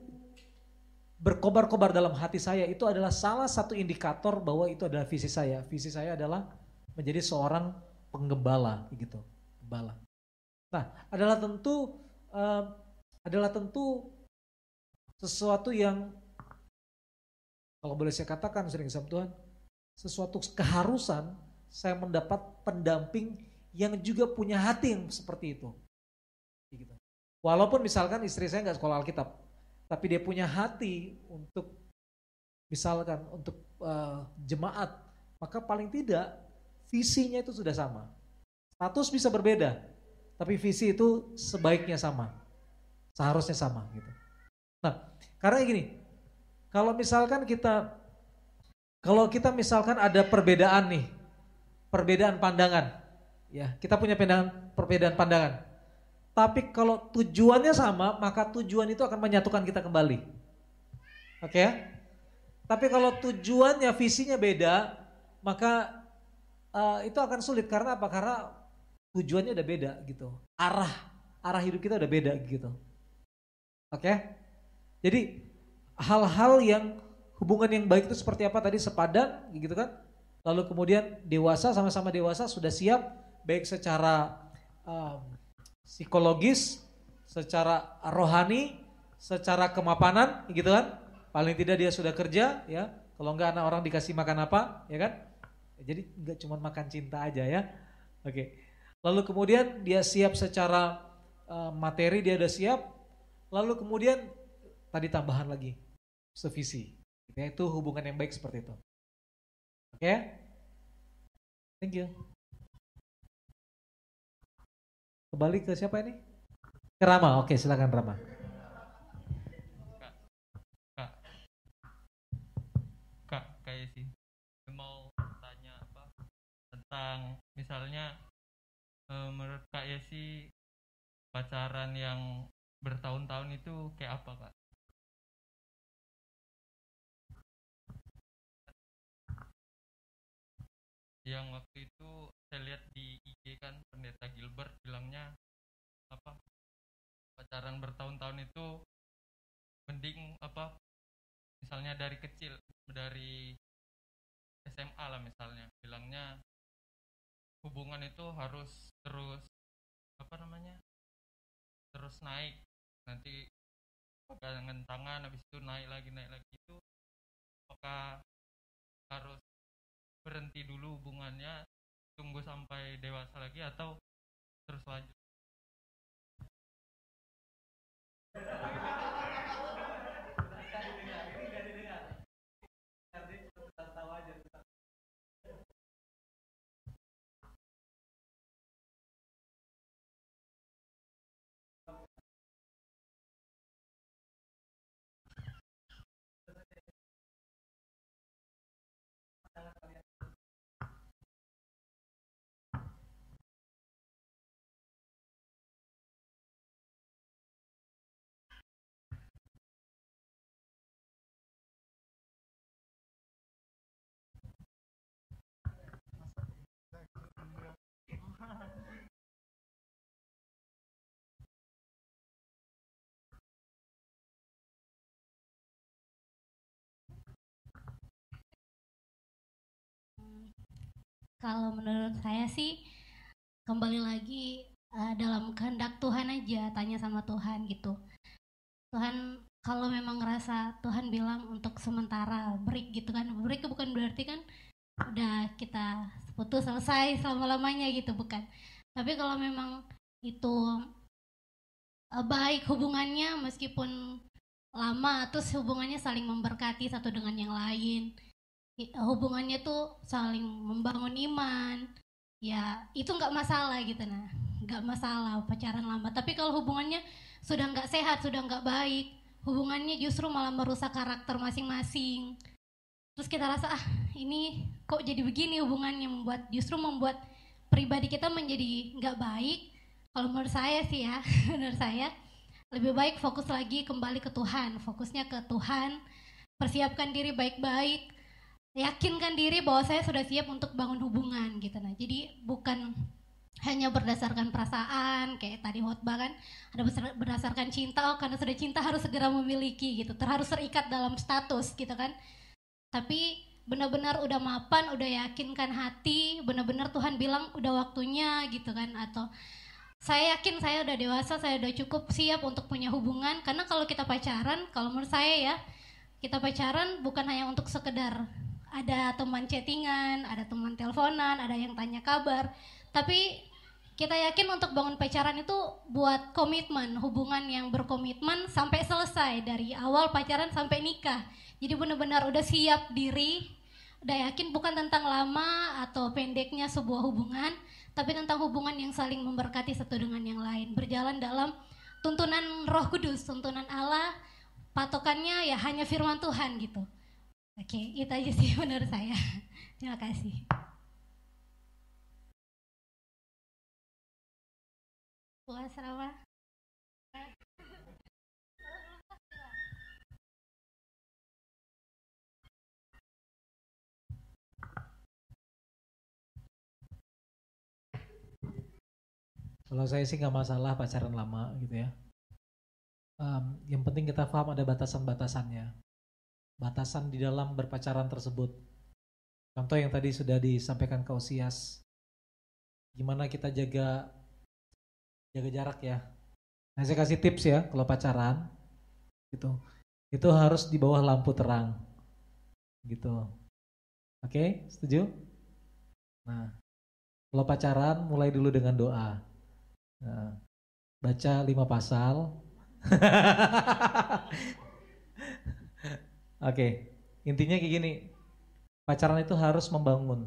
berkobar-kobar dalam hati saya itu adalah salah satu indikator bahwa itu adalah visi saya. Visi saya adalah menjadi seorang penggembala gitu, gembala. Nah, adalah tentu uh, adalah tentu sesuatu yang kalau boleh saya katakan sering sama Tuhan, sesuatu keharusan saya mendapat pendamping yang juga punya hati yang seperti itu. Gitu. Walaupun misalkan istri saya nggak sekolah Alkitab, tapi dia punya hati untuk misalkan untuk uh, jemaat, maka paling tidak visinya itu sudah sama. Status bisa berbeda, tapi visi itu sebaiknya sama. Seharusnya sama gitu. Nah, karena gini, kalau misalkan kita kalau kita misalkan ada perbedaan nih, perbedaan pandangan, ya kita punya perbedaan, perbedaan pandangan. Tapi kalau tujuannya sama, maka tujuan itu akan menyatukan kita kembali. Oke okay? Tapi kalau tujuannya, visinya beda, maka uh, itu akan sulit. Karena apa? Karena tujuannya udah beda gitu. Arah, arah hidup kita udah beda gitu. Oke? Okay? Jadi hal-hal yang hubungan yang baik itu seperti apa tadi sepadan gitu kan? Lalu kemudian dewasa sama-sama dewasa sudah siap baik secara um, psikologis, secara rohani, secara kemapanan, gitu kan? Paling tidak dia sudah kerja, ya. Kalau enggak anak orang dikasih makan apa, ya kan? Jadi enggak cuma makan cinta aja ya. Oke. Lalu kemudian dia siap secara uh, materi dia udah siap. Lalu kemudian tadi tambahan lagi sevisi. Ya, itu hubungan yang baik seperti itu. Oke? Thank you. Kembali ke siapa ini? Ke Rama. Oke, silakan Rama. Kak, kak, kak, kayak sih mau tanya apa tentang misalnya e, menurut kak Yesi pacaran yang bertahun-tahun itu kayak apa kak? Yang waktu itu saya lihat di IG kan pendeta Gilbert bilangnya apa pacaran bertahun-tahun itu mending apa misalnya dari kecil dari SMA lah misalnya bilangnya hubungan itu harus terus apa namanya terus naik. Nanti pegangan tangan habis itu naik lagi naik lagi. Itu apakah harus berhenti dulu hubungannya tunggu sampai dewasa lagi atau terus lanjut kalau menurut saya sih kembali lagi uh, dalam kehendak Tuhan aja tanya sama Tuhan gitu. Tuhan kalau memang ngerasa Tuhan bilang untuk sementara break gitu kan break bukan berarti kan udah kita putus selesai selama lamanya gitu bukan. Tapi kalau memang itu uh, baik hubungannya meskipun lama terus hubungannya saling memberkati satu dengan yang lain hubungannya tuh saling membangun iman. Ya itu nggak masalah gitu nah. Nggak masalah pacaran lama. Tapi kalau hubungannya sudah nggak sehat sudah nggak baik hubungannya justru malah merusak karakter masing-masing. Terus kita rasa ah ini kok jadi begini hubungannya? Membuat justru membuat pribadi kita menjadi nggak baik. Kalau menurut saya sih ya menurut saya lebih baik fokus lagi kembali ke Tuhan. Fokusnya ke Tuhan. Persiapkan diri baik-baik yakinkan diri bahwa saya sudah siap untuk bangun hubungan gitu nah. Jadi bukan hanya berdasarkan perasaan kayak tadi khotbah kan ada berdasarkan cinta oh karena sudah cinta harus segera memiliki gitu terharus terikat dalam status gitu kan. Tapi benar-benar udah mapan udah yakinkan hati benar-benar Tuhan bilang udah waktunya gitu kan atau saya yakin saya udah dewasa saya udah cukup siap untuk punya hubungan. Karena kalau kita pacaran kalau menurut saya ya kita pacaran bukan hanya untuk sekedar ada teman chattingan, ada teman teleponan, ada yang tanya kabar. Tapi kita yakin untuk bangun pacaran itu buat komitmen, hubungan yang berkomitmen sampai selesai dari awal pacaran sampai nikah. Jadi benar-benar udah siap diri, udah yakin bukan tentang lama atau pendeknya sebuah hubungan, tapi tentang hubungan yang saling memberkati satu dengan yang lain, berjalan dalam tuntunan Roh Kudus, tuntunan Allah, patokannya ya hanya firman Tuhan gitu. Oke, itu aja sih menurut saya. Terima kasih. Puas Rawa. Kalau saya sih nggak masalah pacaran lama gitu ya. Um, yang penting kita paham ada batasan-batasannya batasan di dalam berpacaran tersebut. Contoh yang tadi sudah disampaikan ke Osias. Gimana kita jaga jaga jarak ya. Nah, saya kasih tips ya kalau pacaran gitu. Itu harus di bawah lampu terang. Gitu. Oke, setuju? Nah, kalau pacaran mulai dulu dengan doa. Nah, baca lima pasal. Oke, intinya kayak gini, pacaran itu harus membangun.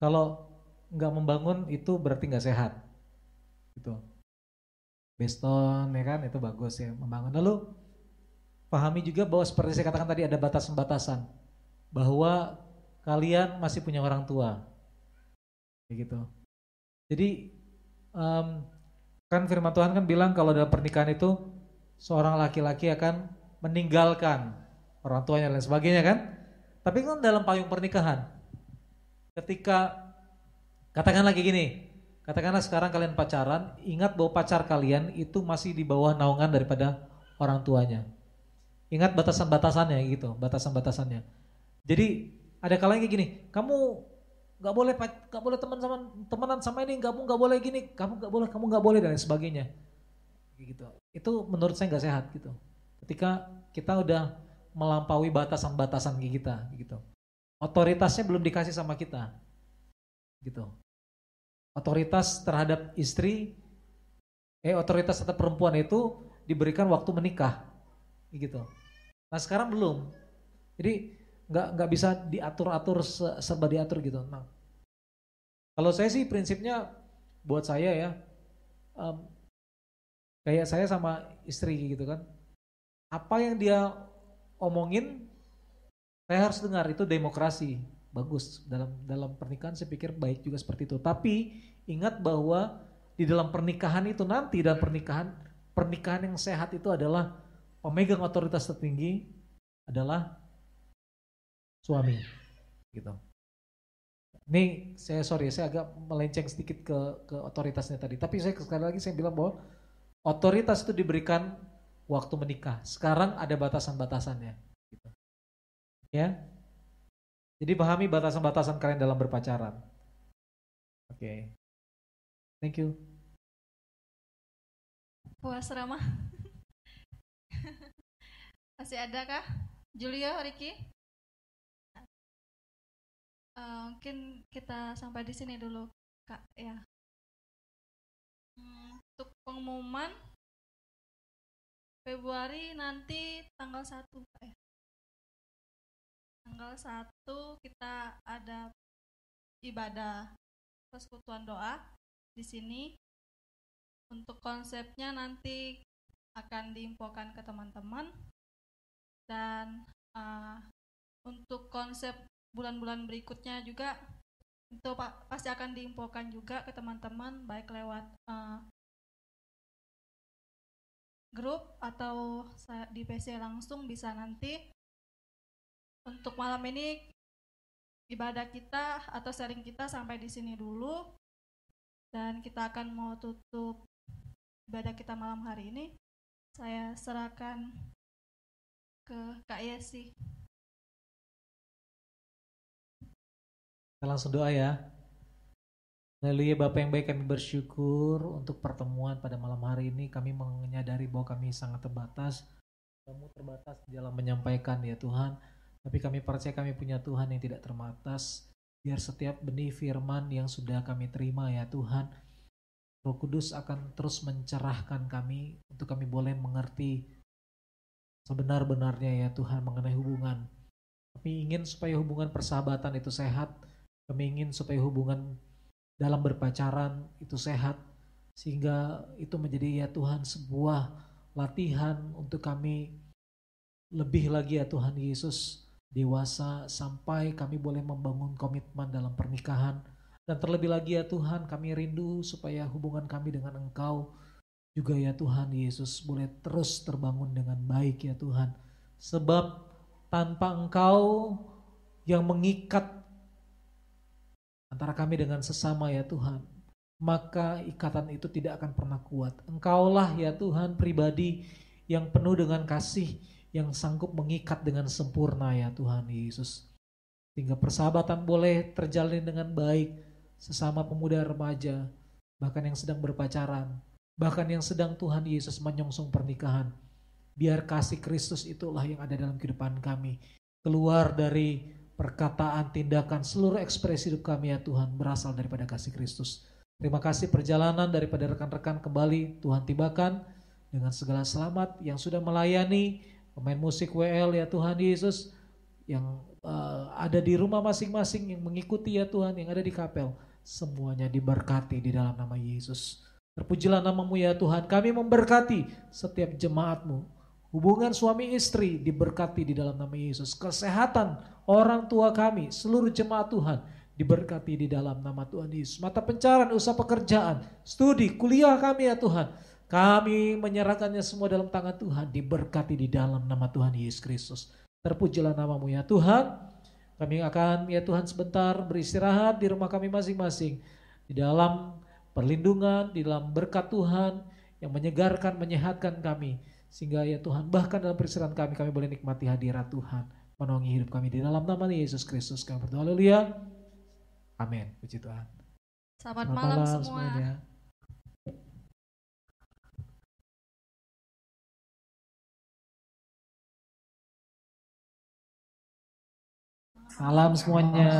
Kalau nggak membangun itu berarti nggak sehat, gitu. Beston ya kan itu bagus ya membangun. Lalu pahami juga bahwa seperti saya katakan tadi ada batasan-batasan bahwa kalian masih punya orang tua, kayak gitu. Jadi um, kan firman Tuhan kan bilang kalau dalam pernikahan itu seorang laki-laki akan meninggalkan orang tuanya dan sebagainya kan. Tapi kan dalam payung pernikahan, ketika katakan lagi gini, katakanlah sekarang kalian pacaran, ingat bahwa pacar kalian itu masih di bawah naungan daripada orang tuanya. Ingat batasan-batasannya gitu, batasan-batasannya. Jadi ada kalanya kayak gini, kamu nggak boleh nggak boleh teman sama temenan sama ini, kamu nggak boleh gini, kamu nggak boleh, kamu nggak boleh dan sebagainya. Gitu. Itu menurut saya nggak sehat gitu. Ketika kita udah melampaui batasan-batasan kita gitu. Otoritasnya belum dikasih sama kita. Gitu. Otoritas terhadap istri eh otoritas terhadap perempuan itu diberikan waktu menikah. Gitu. Nah, sekarang belum. Jadi nggak nggak bisa diatur-atur serba diatur gitu. Nah, kalau saya sih prinsipnya buat saya ya um, kayak saya sama istri gitu kan. Apa yang dia omongin saya harus dengar itu demokrasi. Bagus dalam dalam pernikahan saya pikir baik juga seperti itu. Tapi ingat bahwa di dalam pernikahan itu nanti dalam pernikahan pernikahan yang sehat itu adalah pemegang otoritas tertinggi adalah suami gitu. Ini saya sorry saya agak melenceng sedikit ke ke otoritasnya tadi. Tapi saya sekali lagi saya bilang bahwa otoritas itu diberikan waktu menikah. Sekarang ada batasan-batasannya. Gitu. Ya, Jadi pahami batasan-batasan kalian dalam berpacaran. Oke. Thank you. Puas Rama. Masih ada kah? Julio, Ricky? Eh, mungkin kita sampai di sini dulu, Kak. Ya. Hmm, untuk pengumuman Februari nanti tanggal 1, Kak. ya. Tanggal 1 kita ada ibadah persekutuan doa di sini. Untuk konsepnya nanti akan diinfokan ke teman-teman dan uh, untuk konsep bulan-bulan berikutnya juga itu pa- pasti akan diinfokan juga ke teman-teman baik lewat uh, grup atau di PC langsung bisa nanti untuk malam ini ibadah kita atau sharing kita sampai di sini dulu dan kita akan mau tutup ibadah kita malam hari ini saya serahkan ke Kak Yesi. Kita langsung doa ya. Haleluya Bapak yang baik kami bersyukur untuk pertemuan pada malam hari ini. Kami menyadari bahwa kami sangat terbatas. Kamu terbatas dalam menyampaikan ya Tuhan. Tapi kami percaya kami punya Tuhan yang tidak terbatas. Biar setiap benih firman yang sudah kami terima ya Tuhan Roh Kudus akan terus mencerahkan kami untuk kami boleh mengerti sebenar-benarnya ya Tuhan mengenai hubungan. Kami ingin supaya hubungan persahabatan itu sehat. Kami ingin supaya hubungan dalam berpacaran itu sehat sehingga itu menjadi ya Tuhan sebuah latihan untuk kami lebih lagi ya Tuhan Yesus dewasa sampai kami boleh membangun komitmen dalam pernikahan. Dan terlebih lagi ya Tuhan kami rindu supaya hubungan kami dengan Engkau juga ya Tuhan Yesus boleh terus terbangun dengan baik ya Tuhan. Sebab tanpa Engkau yang mengikat antara kami dengan sesama ya Tuhan. Maka ikatan itu tidak akan pernah kuat. Engkaulah ya Tuhan pribadi yang penuh dengan kasih yang sanggup mengikat dengan sempurna ya Tuhan Yesus. Sehingga persahabatan boleh terjalin dengan baik sesama pemuda remaja bahkan yang sedang berpacaran bahkan yang sedang Tuhan Yesus menyongsong pernikahan. Biar kasih Kristus itulah yang ada dalam kehidupan kami. Keluar dari perkataan, tindakan, seluruh ekspresi hidup kami ya Tuhan berasal daripada kasih Kristus. Terima kasih perjalanan daripada rekan-rekan kembali Tuhan tibakan dengan segala selamat yang sudah melayani pemain musik WL ya Tuhan Yesus yang uh, ada di rumah masing-masing yang mengikuti ya Tuhan yang ada di kapel semuanya diberkati di dalam nama Yesus. Terpujilah namamu ya Tuhan. Kami memberkati setiap jemaatmu Hubungan suami istri diberkati di dalam nama Yesus. Kesehatan orang tua kami, seluruh jemaat Tuhan diberkati di dalam nama Tuhan Yesus. Mata pencarian, usaha pekerjaan, studi, kuliah kami ya Tuhan. Kami menyerahkannya semua dalam tangan Tuhan, diberkati di dalam nama Tuhan Yesus Kristus. Terpujilah namamu ya Tuhan. Kami akan ya Tuhan sebentar beristirahat di rumah kami masing-masing. Di dalam perlindungan, di dalam berkat Tuhan yang menyegarkan, menyehatkan kami. Sehingga ya Tuhan bahkan dalam peristirahatan kami kami boleh nikmati hadirat Tuhan. Menolongi hidup kami di dalam nama Yesus Kristus. Kami berdoa haleluya. Amin. Puji Tuhan. Selamat, malam, semua. semuanya. Salam semuanya.